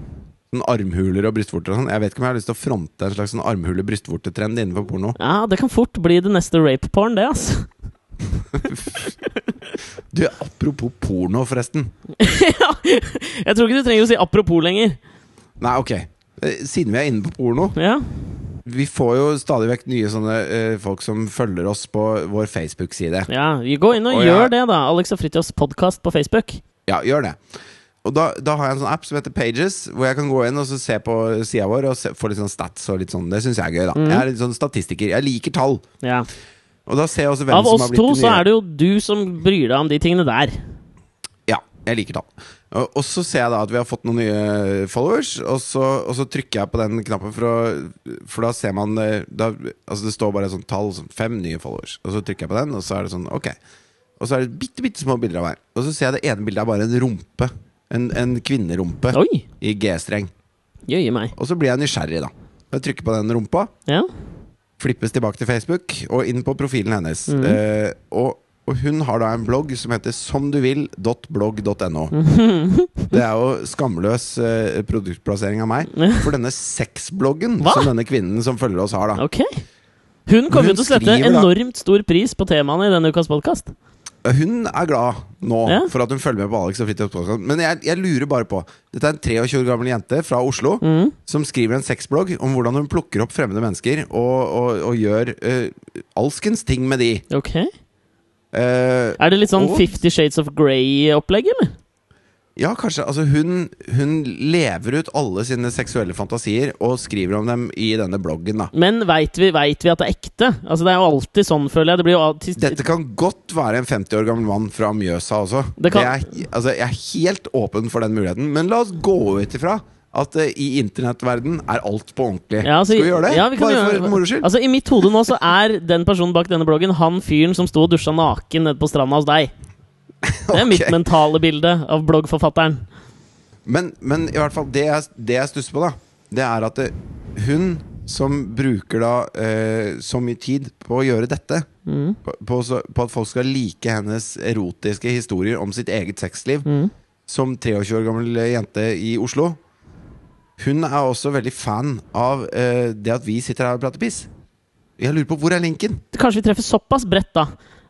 Sånn Armhuler og brystvorter og sånn. Jeg vet ikke om jeg har lyst til å fronte en slags sånn armhule-brystvortetrend innenfor porno. Ja, det kan fort bli det neste rape-porn, det, altså. Du, apropos porno, forresten. ja, jeg tror ikke du trenger å si apropos lenger. Nei, ok. Eh, Siden vi er inne på porno Ja, Vi får jo stadig vekk nye sånne uh, folk som følger oss på vår Facebook-side. ja vi Gå inn og og gjør ja. det, da. Alex og Fritjofs podkast på Facebook. Ja, gjør det. Og da, da har jeg en sånn app som heter Pages, hvor jeg kan gå inn og så se på sida vår og se, få litt sånn stats og litt sånn. Det syns jeg er gøy, da. Mm. Jeg er litt sånn statistiker. Jeg liker tall. Ja. Og da ser jeg også hvem Av som oss har blitt to så er det jo du som bryr deg om de tingene der. Ja, jeg liker tall. Og, så ser jeg da at vi har fått noen nye followers, og så, og så trykker jeg på den knappen for å For da ser man eh, da, Altså det står bare et sånt tall, sånn fem nye followers. Og så trykker jeg på den, og så er det sånn ok. Og så er det bitte, bitte små bilder av meg. Og så ser jeg det ene bildet er bare en rumpe. En, en kvinnerumpe Oi! i G-streng. Jøye meg. Og så blir jeg nysgjerrig, da. Jeg trykker på den rumpa, Ja. flippes tilbake til Facebook og inn på profilen hennes. Mm. Eh, og, og hun har da en blogg som heter somduvill.blogg.no. Det er jo skamløs eh, produktplassering av meg. For denne sexbloggen som denne kvinnen som følger oss, har, da. Okay. Hun kommer til å sette enormt stor pris på temaene i denne ukas podkast. Hun er glad nå Ja. for at hun følger med på Alex og Fridtjof podcast. Men jeg, jeg lurer bare på Dette er en 23 år gammel jente fra Oslo Mm. som skriver en sexblogg om hvordan hun plukker opp fremmede mennesker og, og, og gjør uh, alskens ting med de. Ok. uh, Er det litt sånn Fifty Shades of Grey-opplegg, eller? Ja, kanskje. Altså, hun, hun lever ut alle sine seksuelle fantasier og skriver om dem i denne bloggen, da. Men veit vi, vet vi at det er ekte? Altså Det er jo alltid sånn, føler jeg. Det alltid Dette kan godt være en 50 år gammel mann fra Mjøsa også. Det kan- er, altså, jeg er helt åpen for den muligheten. Men la oss gå ut ifra at uh, i internettverden er alt på ordentlig. Ja, altså, Skal vi gjøre det? ja, vi Bare gjøre- for moro skyld? Altså I mitt hode nå så er den personen bak denne bloggen han fyren som sto og dusja naken nede på stranda hos deg. Det er mitt mentale bilde av bloggforfatteren. Men, men i hvert fall det jeg, det jeg stusser på, da, det er at det, hun som bruker da eh, så mye tid på å gjøre dette, Mm. på, på, på at folk skal like hennes erotiske historier om sitt eget sexliv, Mm. som 23 år gammel jente i Oslo Hun er også veldig fan av eh, det at vi sitter her og prater piss. Jeg lurer på hvor er linken? Kanskje vi treffer såpass bredt, da,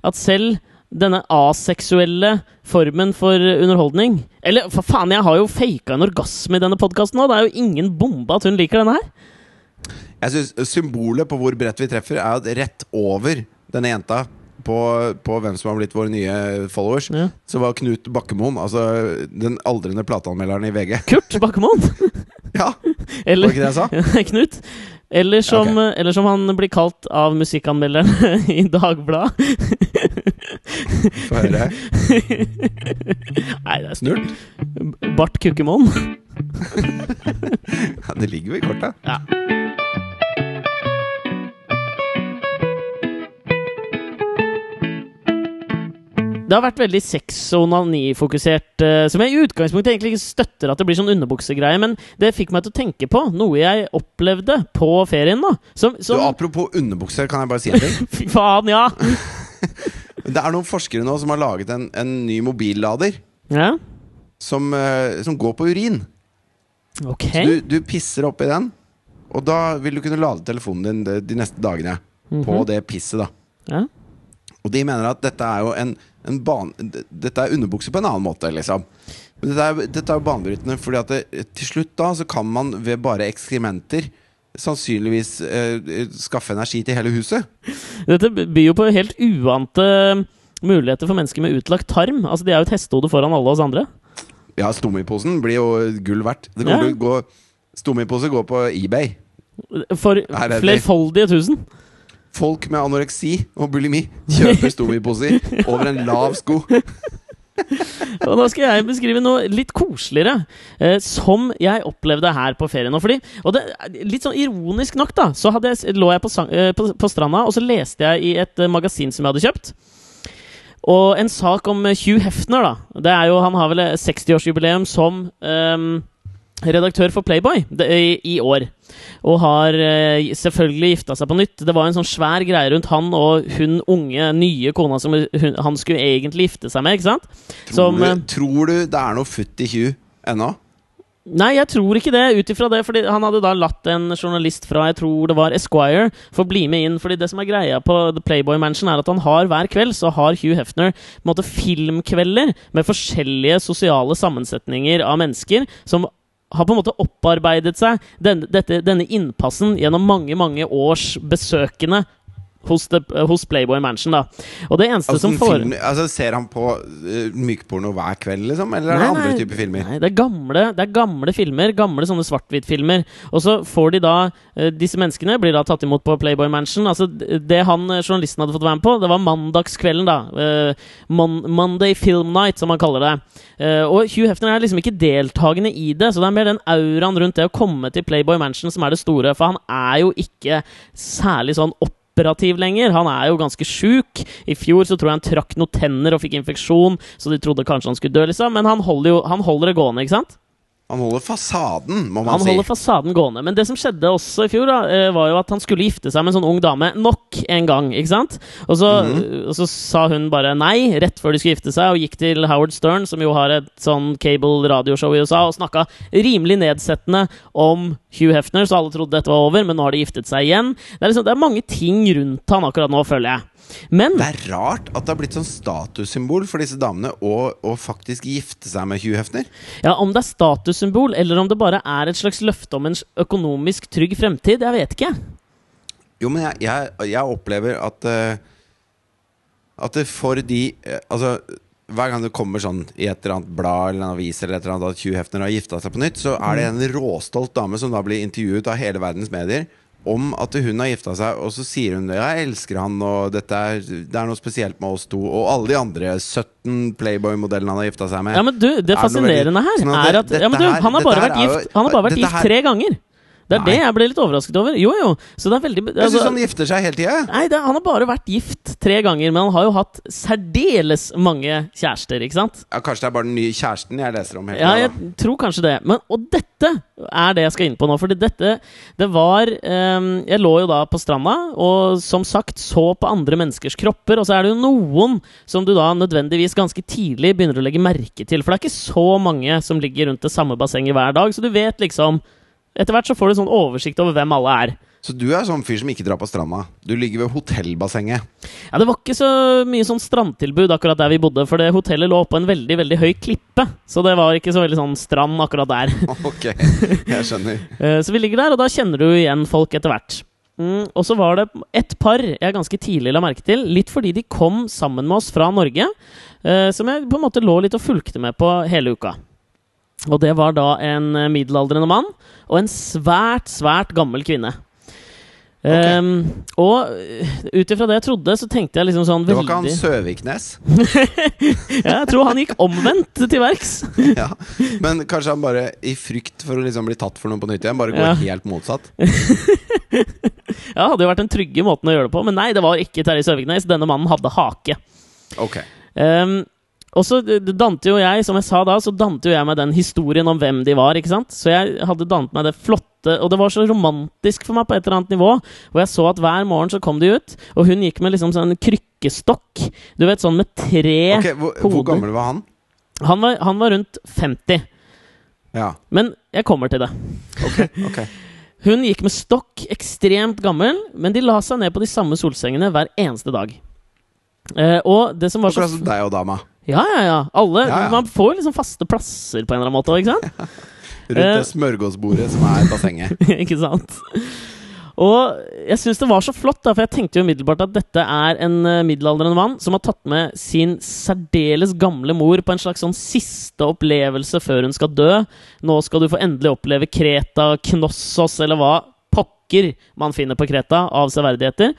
at selv denne aseksuelle formen for underholdning Eller for faen, jeg har jo faka en orgasme i denne podkasten nå! Det er jo ingen bombe at hun liker denne her! Jeg synes Symbolet på hvor bredt vi treffer, er at rett over denne jenta på, på hvem som har blitt våre nye followers, Ja. så var Knut Bakkemoen, altså den aldrende plateanmelderen i VG. Kurt Bakkemoen! Ja, Eller var ikke det jeg sa? Knut. Eller som, okay. eller som han blir kalt av musikkanmelderen i Dagbladet. Få høre. Nei, det er snurt. Bart Kukkemoen. Ja, det ligger jo i korta. Ja. Det har vært veldig sex- og onani-fokusert, eh, som jeg i utgangspunktet egentlig ikke støtter at det blir sånn underbuksegreie, men det fikk meg til å tenke på noe jeg opplevde på ferien. da Som, Du, apropos underbukser, kan jeg bare si en ting? Fy faen, ja! Det er noen forskere nå som har laget en, en ny mobillader ja. som, eh, som går på urin. Ok. Så du, du pisser oppi den, og da vil du kunne lade telefonen din de, de neste dagene på Mhm. det pisset. da Ja. Og de mener at dette er jo en, en ban... Dette er underbukse på en annen måte, liksom. Dette er, dette er jo banebrytende, fordi at det, til slutt da så kan man ved bare ekskrementer sannsynligvis eh, skaffe energi til hele huset. Dette byr jo på helt uante muligheter for mennesker med utlagt tarm. Altså, De er jo et hestehode foran alle oss andre. Ja, Stommiposen blir jo gull verdt. Det Ja. til å gå Stommipose går på eBay. For Er flerfoldige tusen. Folk med anoreksi og bulimi kjøper Stommiposer over en lav sko. Og nå skal jeg beskrive noe litt koseligere, eh, som jeg opplevde her på ferien. Og, fordi, og det, litt sånn ironisk nok, da, så jeg, lå jeg på, sang- eh, på, på stranda, og så leste jeg i et eh, magasin som jeg hadde kjøpt. Og en sak om eh, Hugh Hefner, da. Det er jo, han har vel eh, 60-årsjubileum som ehm, redaktør for Playboy i, år. Og har eh, selvfølgelig gifta seg på nytt. Det var en sånn svær greie rundt han og hun unge, nye kona som han skulle egentlig gifte seg med. ikke sant? Tror, Som, eh, du, tror du det er noe futt i Hugh ennå? Nei, jeg tror ikke det, ut ifra det. Fordi han hadde da latt en journalist fra jeg tror det var Esquire få bli med inn. Fordi det som er greia på The Playboy Mansion, er at han har hver kveld så har Hugh Hefner på en måte filmkvelder med forskjellige sosiale sammensetninger av mennesker som har på en måte opparbeidet seg den, dette, denne innpassen gjennom mange, mange års besøkende hos, de, hos Playboy Mansion. da Og det eneste Altså, som får film, altså, ser han på uh, mykporno hver kveld, liksom? Eller er det Nei, andre typer filmer? Nei, det er gamle, det er gamle filmer. Gamle sånne svart-hvitt-filmer. Og så får de da uh, Disse menneskene blir da tatt imot på Playboy Mansion. Altså Det han eh, journalisten hadde fått være med på, det var mandagskvelden, da. Uh, Mon Monday Film Night, som han kaller det. Eh, og Hugh Hefner er liksom ikke deltakende i det, så det er mer den auraen rundt det å komme til Playboy Mansion som er det store. For han er jo ikke særlig sånn operativ lenger. Han er jo ganske sjuk. I fjor så tror jeg han trakk noen tenner og fikk infeksjon, så de trodde kanskje han skulle dø, liksom. Men han holder jo han holder det gående, ikke sant? Han holder fasaden, må man Han si. holder fasaden gående. Men det som skjedde også i fjor, da, eh, var jo at han skulle gifte seg med en sånn ung dame nok en gang. ikke sant? Og så, Mhm. og så sa hun bare nei rett før de skulle gifte seg, og gikk til Howard Stern, som jo har et sånn cable radioshow i USA, og snakka rimelig nedsettende om Hugh Hefner, så alle trodde dette var over, men nå har de giftet seg igjen. Det er, liksom, det er mange ting rundt han akkurat nå, føler jeg. Men Det er rart at det har blitt sånn statussymbol for disse damene å, å faktisk gifte seg med Hugh Hefner. ja, om det er statussymbol, eller om det bare er et slags løfte om en økonomisk trygg fremtid, jeg vet ikke. Jo, men jeg, jeg, jeg opplever at uh, At for de uh, Altså, hver gang det kommer sånn i et eller annet blad eller en avis eller et eller annet at Hugh Hefner har gifta seg på nytt, så er det en råstolt dame som da blir intervjuet av hele verdens medier om at hun har gifta seg, og så sier hun 'jeg elsker han', og er, det er noe spesielt med oss to, og alle de andre 17 Playboy-modellene han har gifta seg med. Ja, men du, Det Er fascinerende her Sånn at er at ja, men du, Han har bare vært jo- gift Han har bare vært gift her- tre ganger. Det er Nei. det jeg ble litt overrasket over. Jo, jo. Så det er veldig Jeg syns altså, han gifter seg hele tida. Nei, det, han har bare vært gift tre ganger, men han har jo hatt særdeles mange kjærester, ikke sant? Ja, kanskje det er bare den nye kjæresten jeg leser om. Hele Ja, jeg tror kanskje det. Men, og dette er det jeg skal inn på nå. Fordi dette Det var um, Jeg lå jo da på stranda og som sagt så på andre menneskers kropper. Og så er det jo noen som du da nødvendigvis ganske tidlig begynner å legge merke til. For det er ikke så mange som ligger rundt det samme bassenget hver dag. Så du vet liksom Etter hvert så får du sånn oversikt over hvem alle er. Så du er sånn fyr som ikke drar på stranda. Du ligger ved hotellbassenget. Ja, Det var ikke så mye sånn strandtilbud akkurat der vi bodde, for det hotellet lå på en veldig veldig høy klippe. Så det var ikke så veldig sånn strand akkurat der. ok, jeg skjønner. Eh, Så vi ligger der, og da kjenner du igjen folk etter hvert. Mm, og så var det et par jeg ganske tidlig la merke til, litt fordi de kom sammen med oss fra Norge, eh, som jeg på en måte lå litt og fulgte med på hele uka. Og det var da en eh, middelaldrende mann og en svært, svært gammel kvinne. Ehm, og eh, ut ifra det jeg trodde, så tenkte jeg liksom sånn Det var ikke han Søviknes? ja, Jeg tror han gikk omvendt til verks. ja. Men kanskje han bare, i frykt for å liksom bli tatt for noe på nytt igjen, bare går Ja. helt motsatt? Ja, hadde jo vært den trygge måten å gjøre det på, men nei, det var ikke Terje Søviknes. Denne mannen hadde hake. Ok. Ehm, og så d- dante jo jeg, som jeg sa da, så dante jo jeg meg den historien om hvem de var. ikke sant? Så jeg hadde dannet meg det flotte Og det var så romantisk for meg på et eller annet nivå. Hvor jeg så at hver morgen så kom de ut, og hun gikk med liksom sånn krykkestokk. Du vet, sånn med tre Ok, hvor, hvor gammel var han? Han var, han var rundt 50. Ja, Men jeg kommer til det. ok, ok Hun gikk med stokk, ekstremt gammel, men de la seg ned på de samme solsengene hver eneste dag. Eh, og det som var så Akkurat som deg og dama. Ja, ja, ja. Alle, Ja, ja. Man får liksom faste plasser på en eller annen måte. Ikke sant? Rundt Eh. det smørgåsbordet som er bassenget. ikke sant? Og jeg syns det var så flott, da, for jeg tenkte jo umiddelbart at dette er en eh, middelaldrende mann som har tatt med sin særdeles gamle mor på en slags sånn siste opplevelse før hun skal dø. Nå skal du få endelig oppleve Kreta, Knossos, eller hva pokker man finner på Kreta av severdigheter.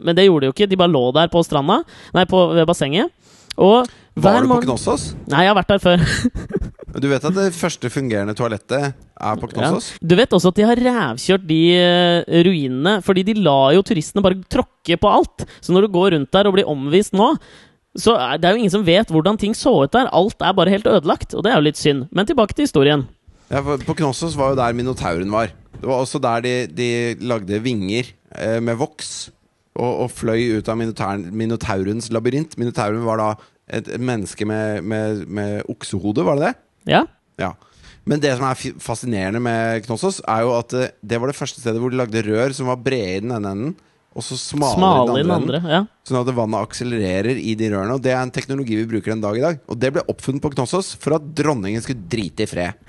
Men det gjorde de jo ikke. De bare lå der på stranda, nei, på, ved bassenget. Og Var du på Knossos? Nei, jeg har vært der før. Du vet at det første fungerende toalettet er på Knossos? Du vet også at de har rævkjørt de eh, ruinene, fordi de lar jo turistene bare tråkke på alt. Så når du går rundt der og blir omvist nå, så er det jo ingen som vet hvordan ting så ut der. Alt er bare helt ødelagt, og det er jo litt synd. Men tilbake til historien. Ja, på Knossos var jo der minotauren var. Det var også der de, de lagde vinger eh, med voks og, og fløy ut av minotauren, minotaurens labyrint. Minotauren var da et, menneske med, med, med oksehode, var det det? Ja? Ja. Men det som er fascinerende med Knossos, er jo at eh, det var det første stedet hvor de lagde rør som var brede i den ene enden, og så smale, i den andre. andre. Ja. Sånn at vannet akselererer i de rørene. Og det er en teknologi vi bruker den dag i dag. Og det ble oppfunnet på Knossos for at dronningen skulle drite i fred.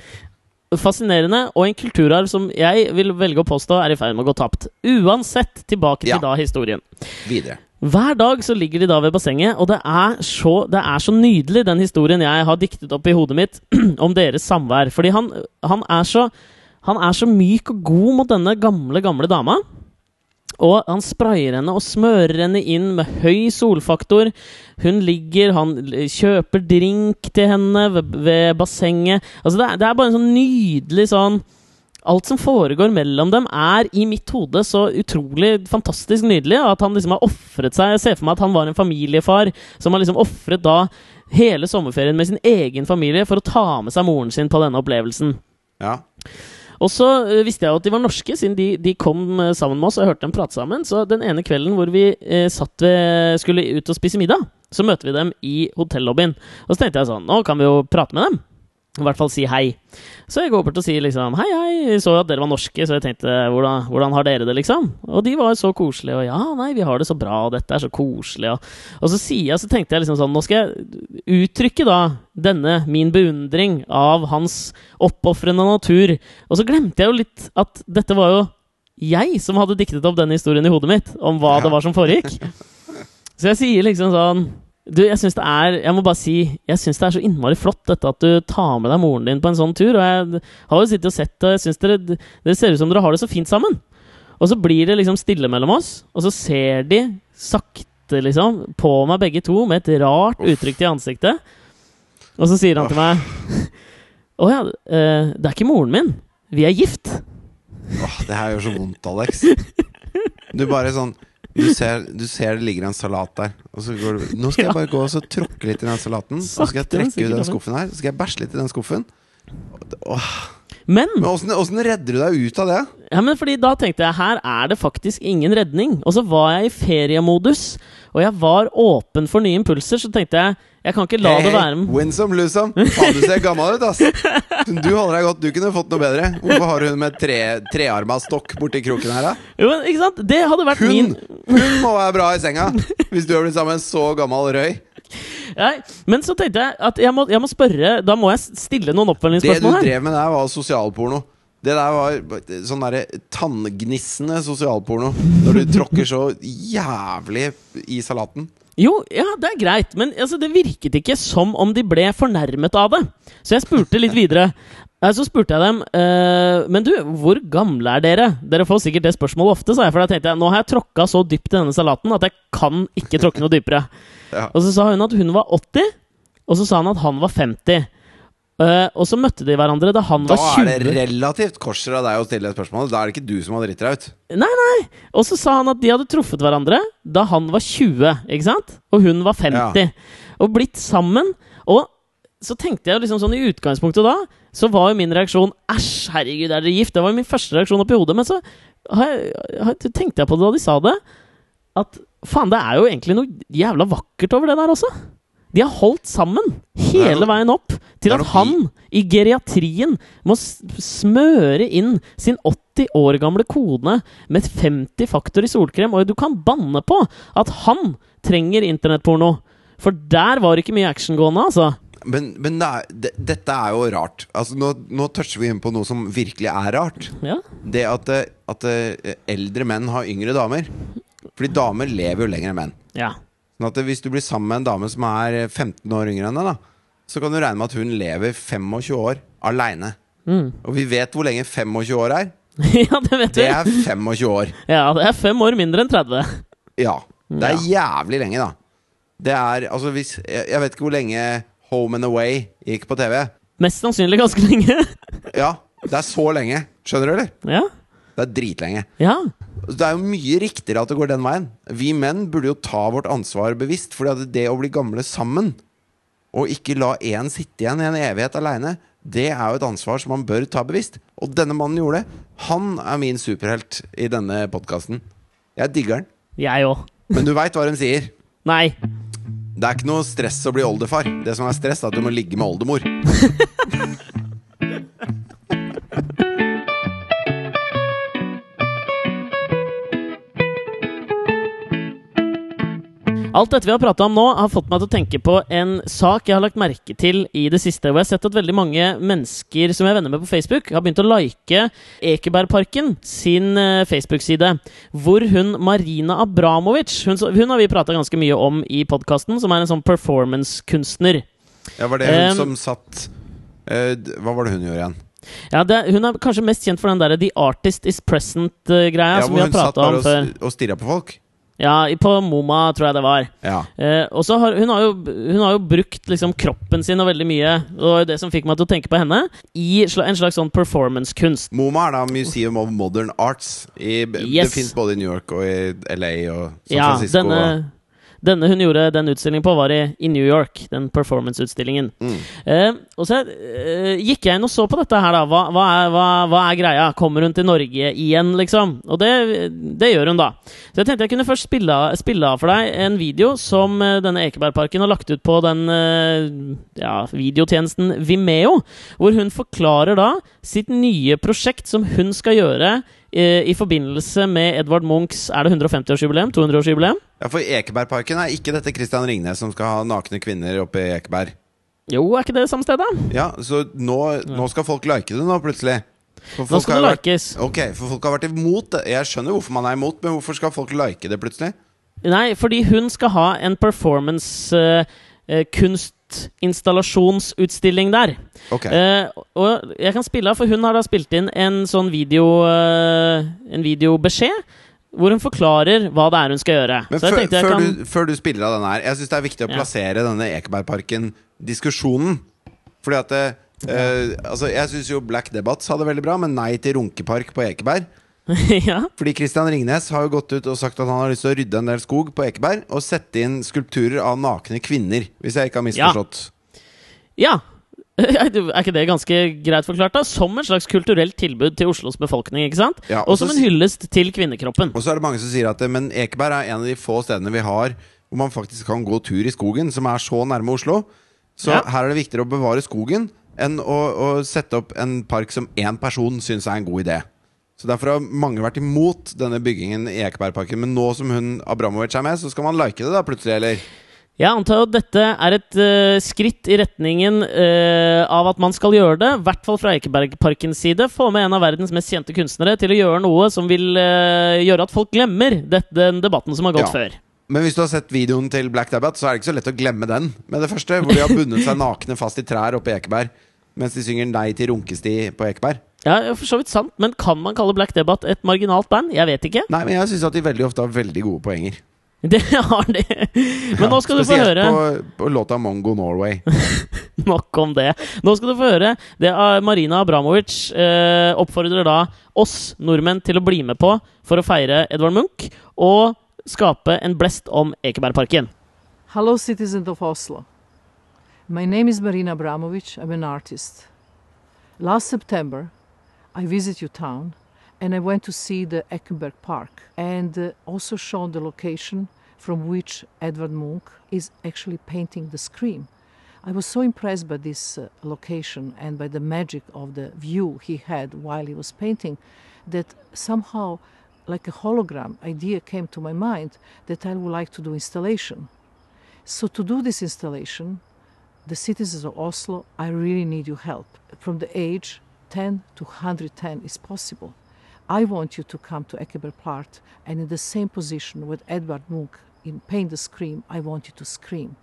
Fascinerende, og en kulturarv som jeg vil velge å påstå er i ferd med å gå tapt. Uansett, tilbake til Ja. da historien. Videre. Hver dag så ligger de da ved bassenget, og det er, så, det er så nydelig, den historien jeg har diktet opp i hodet mitt om deres samvær. Fordi han, han, er så, han er så myk og god mot denne gamle, gamle dama. Og han sprayer henne og smører henne inn med høy solfaktor. Hun ligger, han kjøper drink til henne ved, ved bassenget. Altså det, er, det er bare en sånn nydelig sånn Alt som foregår mellom dem, er i mitt hode så utrolig fantastisk nydelig. At han liksom har offret seg. Jeg ser for meg at han var en familiefar som har liksom ofret da hele sommerferien med sin egen familie for å ta med seg moren sin på denne opplevelsen. Ja. Og så eh, visste jeg jo at de var norske, siden de, de kom eh, sammen med oss og hørte dem prate sammen. Så den ene kvelden hvor vi eh, satt ved, skulle ut og spise middag, så møter vi dem i hotellobbyen. Og så tenkte jeg sånn Nå kan vi jo prate med dem. I hvert fall si hei. Så jeg går bort og sier liksom hei, hei. Jeg så at dere var norske, så jeg tenkte hvordan, hvordan har dere det, liksom? Og de var så koselige, og ja, nei, vi har det så bra, og dette er så koselig, og, og så sier jeg, så tenkte jeg liksom sånn Nå skal jeg uttrykke da denne min beundring av hans oppofrende natur. Og så glemte jeg jo litt at dette var jo jeg som hadde diktet opp denne historien i hodet mitt, om hva det var som foregikk. Så jeg sier liksom sånn Du, jeg syns det er Jeg må bare si Jeg syns det er så innmari flott dette at du tar med deg moren din på en sånn tur. Og jeg har jo sittet og sett det, og jeg syns dere dere ser ut som dere har det så fint sammen. Og så blir det liksom stille mellom oss, og så ser de sakte, liksom, på meg begge to med et rart uttrykk i ansiktet. Og så sier han til meg Å ja, eh, det er ikke moren min. Vi er gift. Åh, det her gjør så vondt, Alex. Du bare sånn du ser, du ser det ligger en salat der. Og så går du, nå skal jeg bare gå og så tråkke litt i den salaten. Så skal jeg trekke ut den skuffen her. Så skal jeg bæsje litt i den skuffen. Åh, Men åssen redder du deg ut av det? Ja, men fordi da tenkte jeg her er det faktisk ingen redning. Og så var jeg i feriemodus, og jeg var åpen for nye impulser. Så tenkte jeg jeg kan ikke la hey, det være med Win some, lose some. Faen, du ser gammel ut, ass. Du holder deg godt. Du kunne fått noe bedre. Hvorfor har hun med tre, trearma stokk borti kroken her, da? Jo, men, Ikke sant? Det hadde vært Hun, min hun må være bra i senga! Hvis du har blitt sammen med en så gammel røy. Nei, Men så tenkte jeg at jeg må, jeg må spørre Da må jeg stille noen oppfølgingsspørsmål her. Det du drev med der, var sosialporno. Det der var sånn derre tanngnissende sosialporno. Når du tråkker så jævlig i salaten. Jo, ja, det er greit, men altså, det virket ikke som om de ble fornærmet av det. Så jeg spurte litt videre. Så spurte jeg dem eh, Men du, hvor gamle er dere? Dere får sikkert det spørsmålet ofte, sa jeg. For da tenkte jeg nå har jeg tråkka så dypt i denne salaten at jeg kan ikke tråkke noe dypere. Ja. Og så sa hun at hun var 80, og så sa han at han var 50. Uh, og så møtte de hverandre da han Da var er det relativt korser av deg å stille spørsmål. Da er det ikke du som har dritt deg ut. Nei, nei. Og så sa han at de hadde truffet hverandre da han var 20, ikke sant? Og hun var 50. Og blitt sammen. Og så tenkte jeg liksom sånn i utgangspunktet da, så var jo min reaksjon Æsj, herregud, er dere gift? Det var jo min første reaksjon oppi hodet. Men så har jeg, har, tenkte jeg på det da de sa det, at faen, det er jo egentlig noe jævla vakkert over det der også. De har holdt sammen hele veien opp til at han i geriatrien må smøre inn sin 80 år gamle kone med 50 faktor i solkrem. Og du kan banne på at han trenger internettporno. For der var det ikke mye action gående, altså. Men, men det er, det, dette er jo rart. Altså, nå, nå toucher vi inn på noe som virkelig er rart. Ja. Det at, eh, at eh, eldre menn har yngre damer. Fordi damer lever jo lenger enn menn. ja. Sånn at Hvis du blir sammen med en dame som er 15 år yngre enn deg, da, så kan du regne med at hun lever 25 år aleine. Mm. Og vi vet hvor lenge 25 år er. ja, det vet Det er 25 år. Ja, det er fem år mindre enn 30. Ja. Det er jævlig lenge, da. Det er altså hvis Jeg, jeg vet ikke hvor lenge Home and Away gikk på TV. Mest sannsynlig ganske lenge. Ja, det er så lenge. Skjønner du, eller? ja. Det er dritlenge. Ja. Det er jo mye riktigere at det går den veien. Vi menn burde jo ta vårt ansvar bevisst. At det å bli gamle sammen, og ikke la én sitte igjen i en evighet aleine, det er jo et ansvar som man bør ta bevisst. Og denne mannen gjorde det. Han er min superhelt i denne podkasten. Jeg digger den. Jeg òg. Men du veit hva de sier. Nei. Det er ikke noe stress å bli oldefar. Det som er stress, er at du må ligge med oldemor. Alt dette vi har prata om nå, har fått meg til å tenke på en sak jeg har lagt merke til i det siste. Hvor jeg har sett at veldig mange mennesker som jeg er venner med på Facebook, har begynt å like Ekebergparken sin eh, Facebook-side. Hvor hun Marina Abramovic Hun, hun har vi prata ganske mye om i podkasten, som er en sånn performance-kunstner. Ja, var det hun Um, som satt uh, Hva var det hun gjorde igjen? Ja, det, Hun er kanskje mest kjent for den der The Artist Is Present-greia Ja, som vi har hun satt prata bare om og, før. s- og stirra på folk? Ja, på Moma, tror jeg det var. Ja. Eh, og så har hun, har jo, hun har jo brukt liksom kroppen sin og veldig mye, og det som fikk meg til å tenke på henne, i en slags sånn performance-kunst. MoMA er da Museum of Modern Arts. I, Yes. Det fins både i New York og i LA og San Ja, Francisco. denne, denne hun gjorde den utstillingen på, var i, i New York. Den performance-utstillingen. Mm. Eh, og så eh, gikk jeg inn og så på dette her, da. Hva, hva, er, hva, hva er greia? Kommer hun til Norge igjen, liksom? Og det, det gjør hun, da. Så jeg tenkte jeg kunne først spille, spille av for deg en video som eh, denne Ekebergparken har lagt ut på den eh, ja, videotjenesten Vimeo, hvor hun forklarer da sitt nye prosjekt som hun skal gjøre i forbindelse med Edvard Munchs Er det 150-årsjubileum? 200-årsjubileum? Ja, For Ekebergparken er ikke dette Christian Ringnes som skal ha nakne kvinner oppe i Ekeberg. Jo, er ikke det samme stedet? Ja, Så nå, nå skal folk like det nå, plutselig. Nå skal det likes. vært, ok, for folk har vært imot det. Jeg skjønner hvorfor man er imot, men hvorfor skal folk like det plutselig? Nei, fordi hun skal ha en performance-kunstinstallasjonsutstilling der. Ok. Eh, og jeg kan spille av, for hun har da spilt inn en sånn video eh, En videobeskjed hvor hun forklarer hva det er hun skal gjøre. Men før, før, kan du, før du spiller av denne her, jeg syns det er viktig å Ja. plassere denne Ekebergparken-diskusjonen. Fordi at det, eh, altså Jeg syns jo Black Debats det veldig bra, men nei til runkepark på Ekeberg. ja. Fordi Christian Ringnes har jo gått ut og sagt at han har lyst til å rydde en del skog på Ekeberg og sette inn skulpturer av nakne kvinner, hvis jeg ikke har misforstått. ja. Er ikke det ganske greit forklart? da? Som en slags kulturelt tilbud til Oslos befolkning. ikke sant? Ja, og som en hyllest til kvinnekroppen. Og så er det mange som sier at Men Ekeberg er en av de få stedene vi har hvor man faktisk kan gå tur i skogen, som er så nærme Oslo. Så Ja. her er det viktigere å bevare skogen enn å, å sette opp en park som én person syns er en god idé. Så Derfor har mange vært imot denne byggingen i Ekebergparken. Men nå som hun Abramovic er med, så skal man like det da plutselig, eller? Jeg antar at dette er et uh, skritt i retningen uh, av at man skal gjøre det. I hvert fall fra Ekebergparkens side. Få med en av verdens mest kjente kunstnere til å gjøre noe som vil uh, gjøre at folk glemmer dette, den debatten som har gått Ja. før. Men hvis du har sett videoen til Black Dabbat, så er det ikke så lett å glemme den med det første. Hvor de har bundet seg nakne fast i trær oppe i Ekeberg mens de synger Nei til runkesti på Ekeberg. Ja, for så vidt sant, men kan man kalle Black Debate et marginalt band? Jeg vet ikke. Nei, men jeg syns at de veldig ofte har veldig gode poenger. Det har de. Men nå skal du få høre Spesielt på, på låta Mongo Norway. Nok om det. Nå skal du få høre det er Marina Abramovic eh, oppfordrer da oss nordmenn til å bli med på for å feire Edvard Munch og skape en blest om Ekebergparken. Hello, citizens of Oslo. My name is Marina Abramovic. I'm an artist. Last September, I visited your town and I went to see the Eckenberg Park and uh, also shown the location from which Edvard Munch is actually painting the Scream. I was so impressed by this uh, location and by the magic of the view he had while he was painting that somehow, like a hologram idea came to my mind that I would like to do installation. So to do this installation, the citizens of Oslo, I really need your help. From the age 10 to 110 is possible. I want you to come to Ekeberg Park and in the same position with Edvard Munch in Paint the Scream, I want you to scream.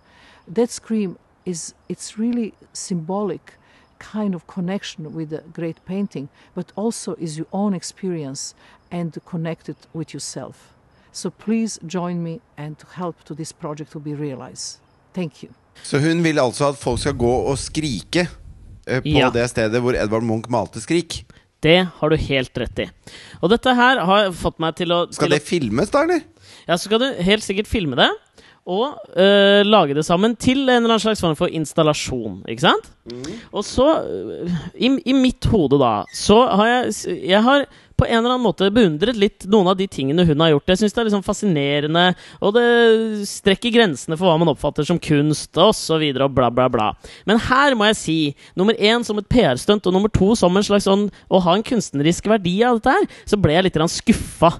That scream is it's really symbolic kind of connection with the great painting, but also is your own experience and connected with yourself. So please join me and help to this project to be realized. Thank you. Så hun vil altså at folk skal gå og skrike eh, på Ja. det stedet hvor Edvard Munch malte 'Skrik'. Det har du helt rett i. Og dette her har fått meg til å Skal til å- det filmes, da, eller? Ja, så skal du helt sikkert filme det. Og øh, lage det sammen til en eller annen slags form for installasjon. Ikke sant? Og så, øh, i, i mitt hode, da, så har jeg s- Jeg har på en eller annen måte beundret litt noen av de tingene hun har gjort. Jeg syns det er liksom fascinerende, og det strekker grensene for hva man oppfatter som kunst, og så videre, og bla, bla, bla. Men her må jeg si, nummer én som et PR-stunt, og nummer to som en slags sånn Å ha en kunstnerisk verdi av dette her, så ble jeg litt skuffa.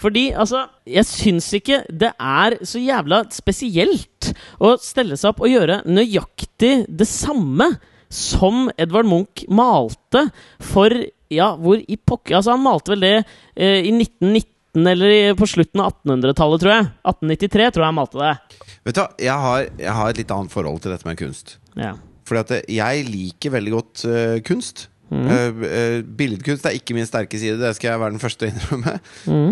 Fordi, altså, jeg syns ikke det er så jævla spesielt å stelle seg opp og gjøre nøyaktig det samme som Edvard Munch malte for Ja, hvor i pokker Altså, han malte vel det eh, i 1919 eller i, på slutten av 1800-tallet, tror jeg. 1893 tror jeg han malte det. Vet du hva, jeg har, jeg har et litt annet forhold til dette med kunst. Ja. Fordi at jeg liker veldig godt uh, kunst. Mm. Uh, uh, billedkunst er ikke min sterke side, det skal jeg være den første å innrømme.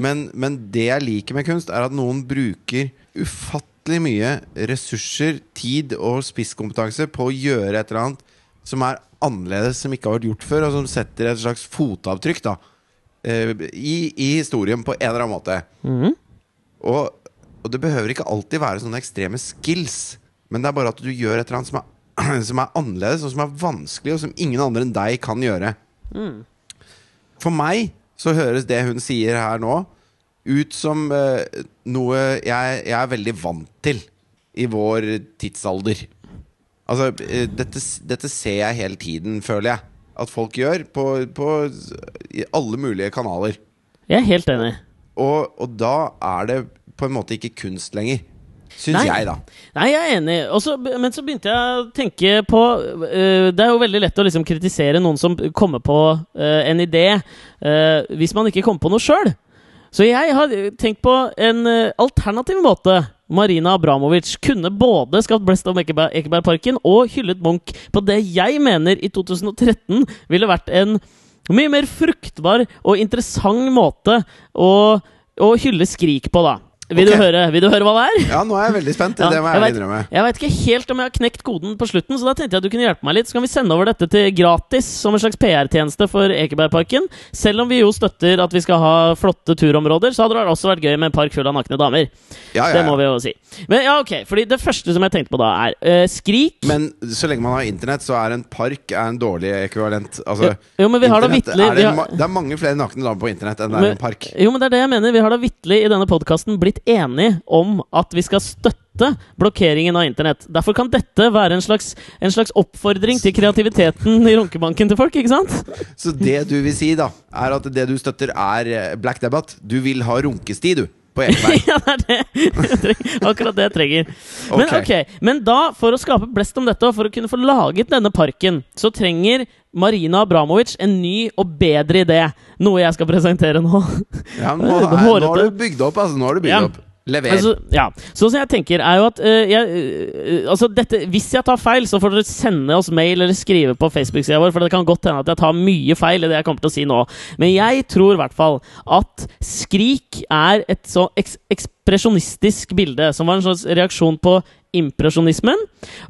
Men, men det jeg liker med kunst, er at noen bruker ufattelig mye ressurser, tid og spisskompetanse på å gjøre et eller annet som er annerledes, som ikke har vært gjort før, og som setter et slags fotavtrykk da eh, i, i historien på en eller annen måte. Mm. Og, og det behøver ikke alltid være sånne ekstreme skills, men det er bare at du gjør et eller annet som er, som er annerledes, og som er vanskelig, og som ingen andre enn deg kan gjøre. For meg så høres det hun sier her nå, ut som uh, noe jeg, jeg er veldig vant til i vår tidsalder. Altså, eh, dette, dette ser jeg hele tiden, føler jeg. At folk gjør på, på alle mulige kanaler. Jeg er helt enig. Og, og da er det på en måte ikke kunst lenger. Syns jeg, da. Nei, jeg er enig. Også, men så begynte jeg å tenke på uh, Det er jo veldig lett å liksom kritisere noen som kommer på uh, en idé, uh, hvis man ikke kommer på noe sjøl. Så jeg har tenkt på en alternativ måte. Marina Abramovic kunne både skapt Blest om Ekeberg, Ekebergparken og hyllet Munch på det jeg mener i 2013 ville vært en mye mer fruktbar og interessant måte å, å hylle Skrik på, da. Vil, okay. du høre, vil du høre hva det er? Ja, nå er jeg veldig spent. Ja, det må jeg jeg vet- innrømme. Jeg veit ikke helt om jeg har knekt koden på slutten, så da tenkte jeg at du kunne hjelpe meg litt. Så kan vi sende over dette til gratis som en slags PR-tjeneste for Ekebergparken. Selv om vi jo støtter at vi skal ha flotte turområder, så hadde det også vært gøy med en park full av nakne damer. Ja, ja, Det må vi jo si. Men ja, ok, fordi det første som jeg tenkte på da, er uh, Skrik. Men så lenge man har internett, så er en park er en dårlig ekvivalent. Altså, jo, men vi har da vitterlig er vi det, det er mange flere nakne damer på internett enn det er en park. Jo, men det er det jeg mener. Vi har da vitterlig i denne podkasten blitt enige om at vi skal støtte blokkeringen av internett. Derfor kan dette være en slags, en slags oppfordring til kreativiteten i runkebanken til folk, ikke sant? Så det du vil si, da, er at det du støtter, er eh, Black Debate. Du vil ha runkesti, du, på ja, det er det. Akkurat det jeg trenger. Men okay. okay. men da, for å skape blest om dette, og for å kunne få laget denne parken, så trenger Marina Abramovic en ny og bedre idé. Noe jeg skal presentere nå. Ja, nå, er nå har du bygd opp, altså. Nå har du bygd Ja. opp. Lever. Altså, ja. Så som jeg tenker, er jo at uh, jeg, uh, Altså, dette Hvis jeg tar feil, så får dere sende oss mail eller skrive på Facebook-sida vår, for det kan godt hende at jeg tar mye feil i det jeg kommer til å si nå. Men jeg tror i hvert fall at Skrik er et så eks ekspresjonistisk bilde, som var en slags reaksjon på impresjonismen.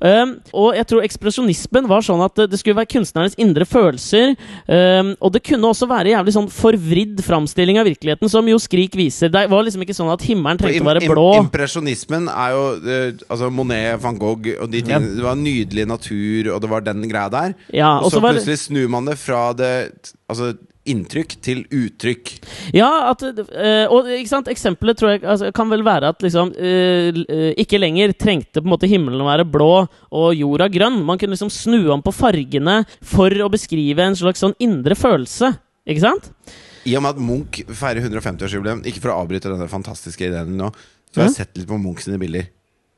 Um, og jeg tror ekspresjonismen var sånn at det skulle være kunstnernes indre følelser. Um, og det kunne også være jævlig sånn forvridd framstilling av virkeligheten, som jo Skrik viser. Det var liksom ikke sånn at himmelen trengte å være blå. Impresjonismen er jo eh, Altså Monet, van Gogh og de tingene. Det var nydelig natur, og det var den greia der. Ja, og så plutselig snur man det fra det Altså inntrykk til uttrykk. Ja, at eh, Og eksempelet tror jeg altså, kan vel være at liksom eh, Ikke lenger trengte på en måte himmelen å være blå og jorda grønn. Man kunne liksom snu om på fargene for å beskrive en slags sånn indre følelse. Ikke sant? I og med at Munch feirer 150-årsjubileum, ikke for å avbryte denne fantastiske ideen nå, så har jeg sett litt på Munch sine bilder.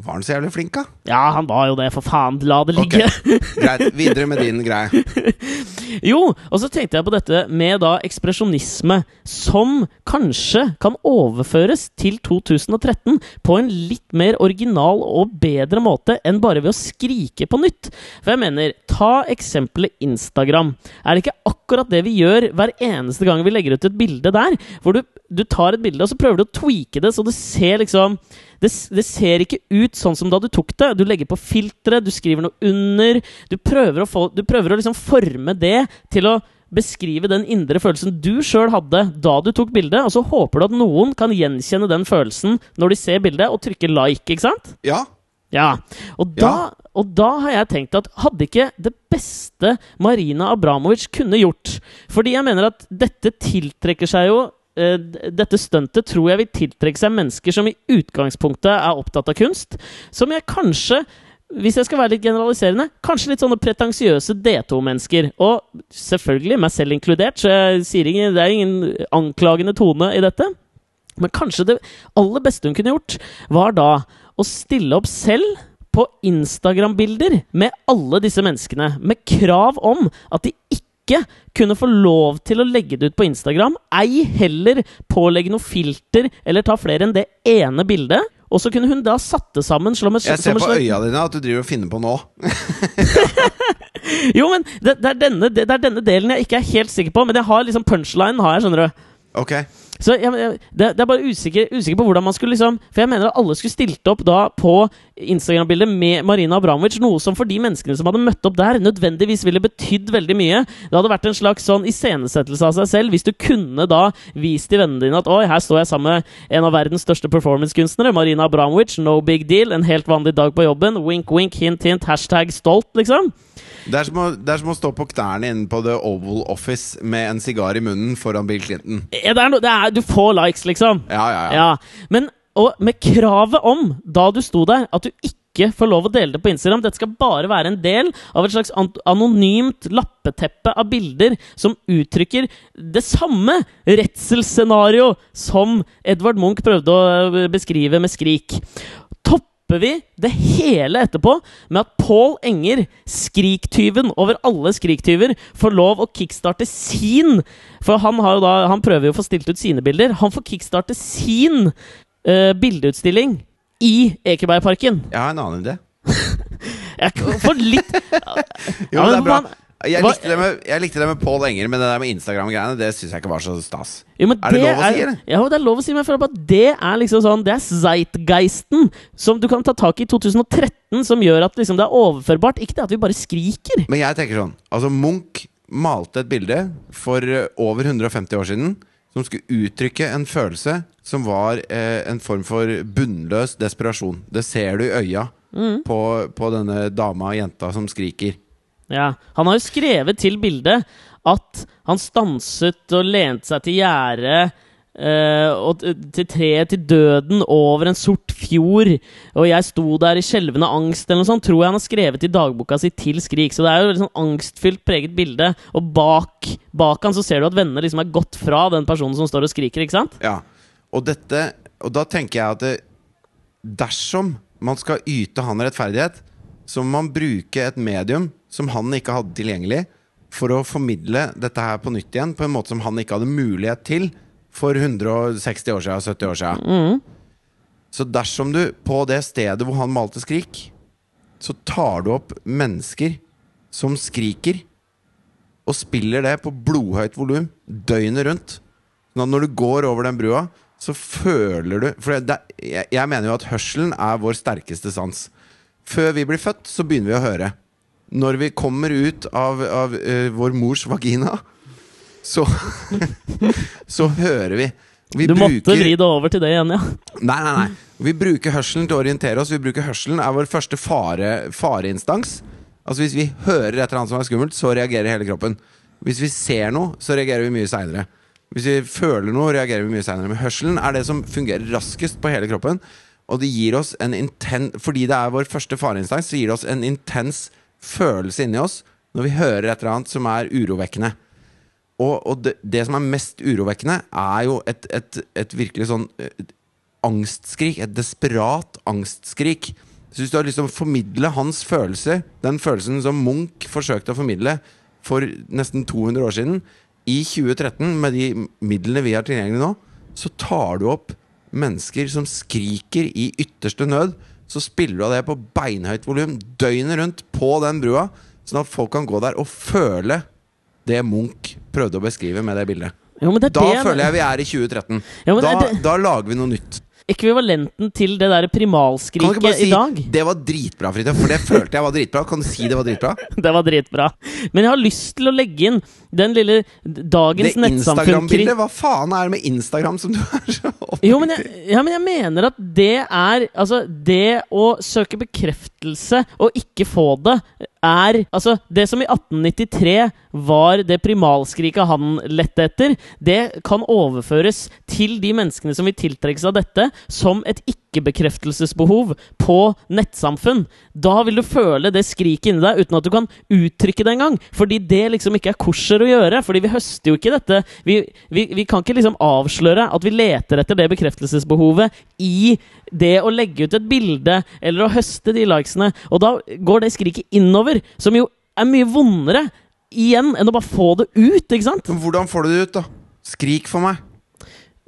Var han så jævlig flink, da? Ja, han var jo det, for faen. La det Ok. Okay. Greit, videre med din greie. Jo, og så tenkte jeg på dette med da ekspresjonisme, som kanskje kan overføres til 2013 på en litt mer original og bedre måte enn bare ved å skrike på nytt. For jeg mener, ta eksempelet Instagram. Er det ikke akkurat det vi gjør hver eneste gang vi legger ut et bilde der? Hvor du, du tar et bilde, og så prøver du å tweake det, så det ser liksom det, det ser ikke ut sånn som da du tok det. Du legger på filtre, du skriver noe under. Du prøver å, få, du prøver å liksom forme det til å beskrive den indre følelsen du sjøl hadde da du tok bildet, og så håper du at noen kan gjenkjenne den følelsen når de ser bildet, og trykker like, ikke sant? Ja, Ja. Og da, og da har jeg tenkt at hadde ikke det beste Marina Abramovic kunne gjort Fordi jeg mener at dette tiltrekker seg jo dette stuntet tror jeg vil tiltrekke seg mennesker som i utgangspunktet er opptatt av kunst, som jeg kanskje hvis jeg skal være litt generaliserende, kanskje litt sånne pretensiøse D2-mennesker. Og selvfølgelig meg selv inkludert, så jeg sier ingen, det er ingen anklagende tone i dette. Men kanskje det aller beste hun kunne gjort, var da å stille opp selv på Instagram-bilder med alle disse menneskene, med krav om at de ikke kunne få lov til å legge det ut på Instagram, ei heller pålegge noe filter eller ta flere enn det ene bildet. Og så kunne hun da satt det sammen som et, jeg ser på øya dine at du driver og finner på nå. Jo, men det, det, er denne, det, det er denne delen jeg ikke er helt sikker på, men jeg har liksom punchline, har jeg, skjønner du. Ok, Så jeg, jeg, det, det er bare usikker, usikker på hvordan man skulle liksom For jeg mener at alle skulle stilt opp da på Instagram-bildet med Marina Abramovic, noe som for de menneskene som hadde møtt opp der, nødvendigvis ville betydd veldig mye. Det hadde vært en slags sånn iscenesettelse av seg selv, hvis du kunne da vist til vennene dine at oi, her står jeg sammen med en av verdens største performancekunstnere, Marina Abramovic, no big deal, en helt vanlig dag på jobben, wink, wink, hint, hint, hashtag stolt, liksom. det er, som å, det er som å stå på knærne inne på The Oval Office med en sigar i munnen foran Bill Clinton. Ja, det er no, det er, du får likes, liksom. Ja, ja, ja. Ja, men og med kravet om, da du sto der, at du ikke får lov å dele det på Instagram. Dette skal bare være en del av et slags an- anonymt lappeteppe av bilder som uttrykker det samme redselsscenario som Edvard Munch prøvde å øh, beskrive med Skrik. Topper vi det hele etterpå med at Paul Enger, skriktyven over alle skriktyver, får lov å kickstarte sin For han, har jo da, han prøver jo å få stilt ut sine bilder. Han får kickstarte sin uh, bildeutstilling i Ekebergparken. Jeg har en annen idé. Jeg får litt Jo, Ja, det er bra. man- Jeg likte, det med, jeg likte det med Paul Enger, men det der med Instagram-greiene Det syns jeg ikke var så stas. Jo, Er det lov å si, eller? Ja, det er lov å si, men jeg føler at det er liksom sånn Det er zeitgeisten som du kan ta tak i i 2013, som gjør at liksom det er overførbart. Ikke det at vi bare skriker. Men jeg tenker sånn Altså Munch malte et bilde for eh, over 150 år siden som skulle uttrykke en følelse som var eh, en form for bunnløs desperasjon. Det ser du i øya Mm. på, på denne dama og jenta som skriker. Ja, Han har jo skrevet til bildet at han stanset og lente seg til gjerdet eh, og til treet til døden over en sort fjord, og jeg sto der i skjelvende angst, eller noe sånt, tror jeg han har skrevet i dagboka si til Skrik. Så det er jo et sånn angstfylt preget bilde, og bak, bak han så ser du at vennene liksom er gått fra den personen som står og skriker, ikke sant? Ja, og dette Og da tenker jeg at det, dersom man skal yte han rettferdighet, så må man bruke et medium som han ikke hadde tilgjengelig, for å formidle dette her på nytt igjen på en måte som han ikke hadde mulighet til for 160 år siden, 70 år siden. Mm. Så dersom du på det stedet hvor han malte Skrik, så tar du opp mennesker som skriker, og spiller det på blodhøyt volum døgnet rundt. Sånn at når du går over den brua, så føler du For det, det, jeg, jeg mener jo at hørselen er vår sterkeste sans. Før vi blir født, så begynner vi å høre. Når vi kommer ut av, av uh, vår mors vagina, så Så hører vi. vi Du måtte vri det over til det igjen, ja. Nei, nei, nei. Vi bruker hørselen til å orientere oss. Vi bruker hørselen er vår første fare, fareinstans. Altså Hvis vi hører et eller annet som er skummelt, så reagerer hele kroppen. Hvis vi ser noe, så reagerer vi mye seinere. Hvis vi føler noe, reagerer vi mye seinere. Men hørselen er det som fungerer raskest på hele kroppen. Og det gir oss en inten Fordi det er vår første fareinstans, så gir det oss en intens følelse inni oss når vi hører et eller annet som er urovekkende. Og, og det, det som er mest urovekkende, er jo et, et, et virkelig sånn et angstskrik. Et desperat angstskrik. Så hvis du har lyst til å formidle hans følelser, den følelsen som Munch forsøkte å formidle for nesten 200 år siden, i 2013, med de midlene vi har tilgjengelig nå, så tar du opp mennesker som skriker i ytterste nød. Så spiller du av det på beinhøyt volum døgnet rundt på den brua, sånn at folk kan gå der og føle det Munch prøvde å beskrive med det bildet. Jo, men det Da det føler jeg vi er i 2013. Jo, Da, det- da lager vi noe nytt. Ekvivalenten til det der Kan du primalskriket si i dag. 'det var dritbra', Fridtjof? For det følte jeg var dritbra. Kan du si det var dritbra? Det var dritbra. Men jeg har lyst til å legge inn den lille dagens Det. Instagram-bildet, hva faen er det med Instagram som du er så opptatt Jo, men jeg, ja, men jeg mener at det er Altså, det å søke bekreftelse og ikke få det, er Altså, det som i 1893 var det primalskriket han lette etter, det kan overføres til de menneskene som vil tiltrekke seg dette, som et ikke-bekreftelsesbehov på nettsamfunn. Da vil du føle det skriket inni deg uten at du kan uttrykke det engang. Fordi det liksom ikke er korser å gjøre. Fordi vi høster jo ikke dette. Vi, vi, vi kan ikke liksom avsløre at vi leter etter det bekreftelsesbehovet i det å legge ut et bilde eller å høste de likesene. Og da går det skriket innover, som jo er mye vondere igjen enn å bare få det ut, ikke sant? Men Hvordan får du det ut, da? Skrik for meg.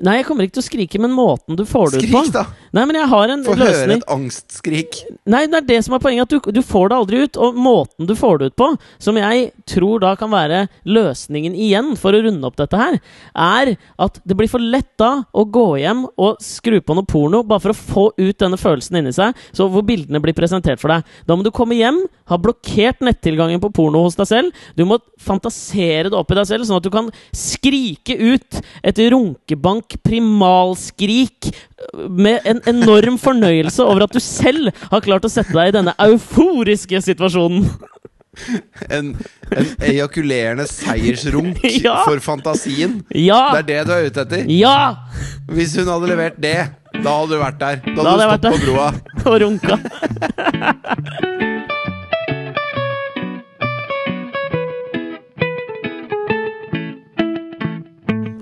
Nei, jeg kommer ikke til å skrike, men måten du får det ut på Skrik, da! Nei, men jeg har en Få høre et angstskrik. Nei, det er det som er poenget. At du, du får det aldri ut. Og måten du får det ut på, som jeg tror da kan være løsningen igjen for å runde opp dette her, er at det blir for lett da å gå hjem og skru på noe porno bare for å få ut denne følelsen inni seg, så hvor bildene blir presentert for deg. Da må du komme hjem, ha blokkert nettilgangen på porno hos deg selv. Du må fantasere det opp i deg selv, sånn at du kan skrike ut et runkebank primalskrik med en enorm fornøyelse over at du selv har klart å sette deg i denne euforiske situasjonen. En, en ejakulerende seiersrunk Ja. for fantasien. Ja! Det er det du er ute etter? Ja! Hvis hun hadde levert det, da hadde du vært der. Da Da hadde hadde du stått på broa. Og runka.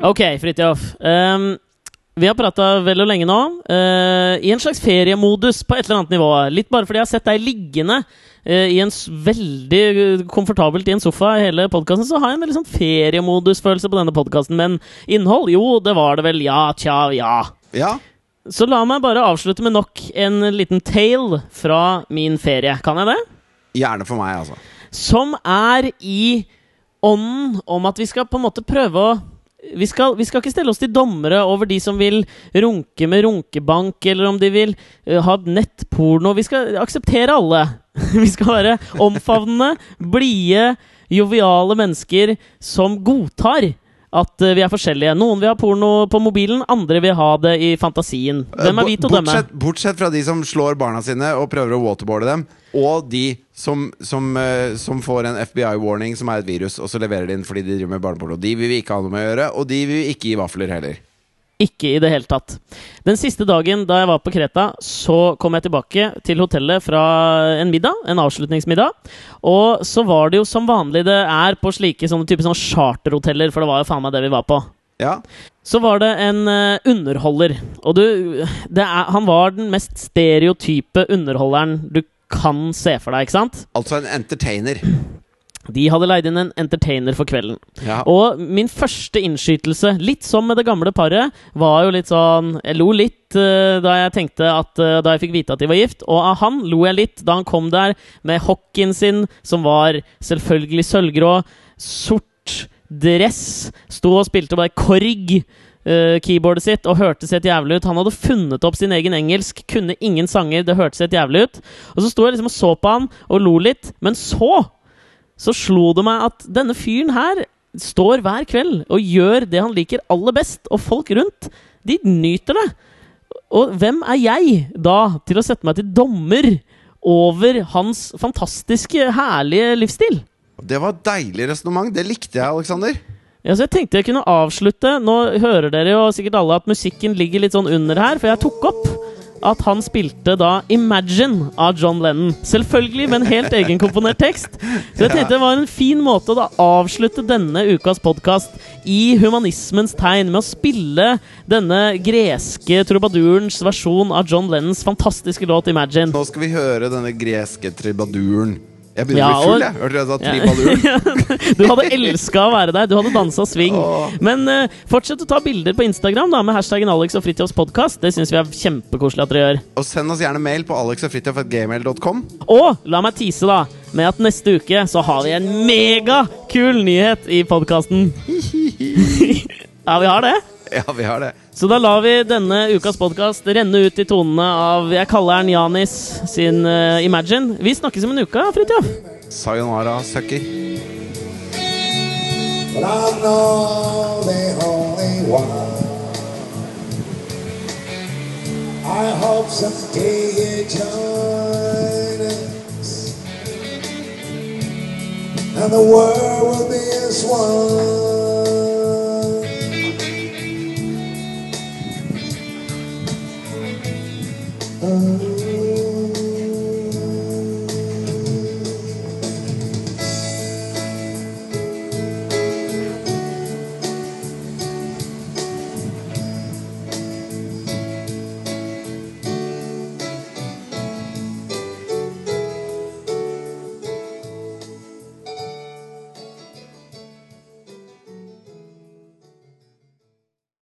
Ok, Fridtjof. Ehm, Vi har prata vel og lenge nå, Uh, i en slags feriemodus på et eller annet nivå. Litt bare fordi jeg har sett deg liggende uh, i en veldig komfortabelt i en sofa i hele podkasten, så har jeg en veldig sånn feriemodusfølelse på denne podkasten. Men innhold? Jo, det var det vel. Ja, tja, ja. Ja, Så la meg bare avslutte med nok en liten tale fra min ferie. Kan jeg det? gjerne for meg, altså. Som er i ånden om at vi skal på en måte prøve å vi skal, vi skal ikke stelle oss til dommere over de som vil runke med runkebank, eller om de vil uh, ha nettporno. Vi skal akseptere alle. vi skal være omfavnende, blide, joviale mennesker som godtar at eh, vi er forskjellige. Noen vil ha porno på mobilen, andre vil ha det i fantasien. Hvem er vi til å dømme? bortsett, bortsett fra de som slår barna sine og prøver å waterboarde dem, og de som, som, eh, som får en FBI-warning som er et virus, og så leverer de inn fordi de driver med barneporno. De vil vi ikke ha noe med å gjøre, og de vil vi ikke gi vafler heller. Ikke i det hele tatt. Den siste dagen da jeg var på Kreta, så kom jeg tilbake til hotellet fra en middag, en avslutningsmiddag. Og så var det jo som vanlig det er på slike sånne type sånne charterhoteller, for det var jo faen meg det vi var på. Ja, Så var det en uh, underholder, og du det er, Han var den mest stereotype underholderen du kan se for deg, ikke sant? altså en entertainer. De hadde leid inn en entertainer for kvelden. Ja. Og min første innskytelse, litt som med det gamle paret, var jo litt sånn Jeg lo litt uh, da jeg tenkte at uh, Da jeg fikk vite at de var gift. Og av han lo jeg litt da han kom der med hockeyen sin, som var selvfølgelig sølvgrå, sort dress, sto og spilte bare korg. Uh, keyboardet sitt og hørtes helt jævlig ut. Han hadde funnet opp sin egen engelsk, kunne ingen sanger, det hørtes helt jævlig ut. Og så sto jeg liksom og så på han og lo litt, men så så slo det meg at denne fyren her står hver kveld og gjør det han liker aller best, og folk rundt, de nyter det. Og hvem er jeg da til å sette meg til dommer over hans fantastiske, herlige livsstil? Det var et deilig resonnement. Det likte jeg, Aleksander. Ja, så jeg tenkte jeg kunne avslutte. Nå hører dere jo sikkert alle at musikken ligger litt sånn under her, for jeg tok opp at han spilte da 'Imagine' av John Lennon. Selvfølgelig med en helt egenkomponert tekst. Så jeg tenkte det var en fin måte å da avslutte denne ukas podkast i humanismens tegn, med å spille denne greske trubadurens versjon av John Lennons fantastiske låt 'Imagine'. Nå skal vi høre denne greske tribaduren. Jeg begynner Ja, å bli full, jeg. Hørte du jeg sa Ja. du hadde elska å være der. Du hadde dansa swing. Åh. Men uh, fortsett å ta bilder på Instagram da med hashtaggen Alex og Fritjofs podkast. Det syns vi er kjempekoselig at dere gjør. Og send oss gjerne mail på alexogfritjof.gmail.com. Og la meg tease da med at neste uke så har vi en megakul nyhet i podkasten. ja, vi har det. Ja, vi har det. Så da lar vi denne ukas podkast renne ut i tonene av Jeg kaller den Janis sin uh, Imagine. Vi snakkes om en uke, Fridtjof. Sayonara, sucker. But I'm not the only one. I hope someday you join us, and the world will be as one.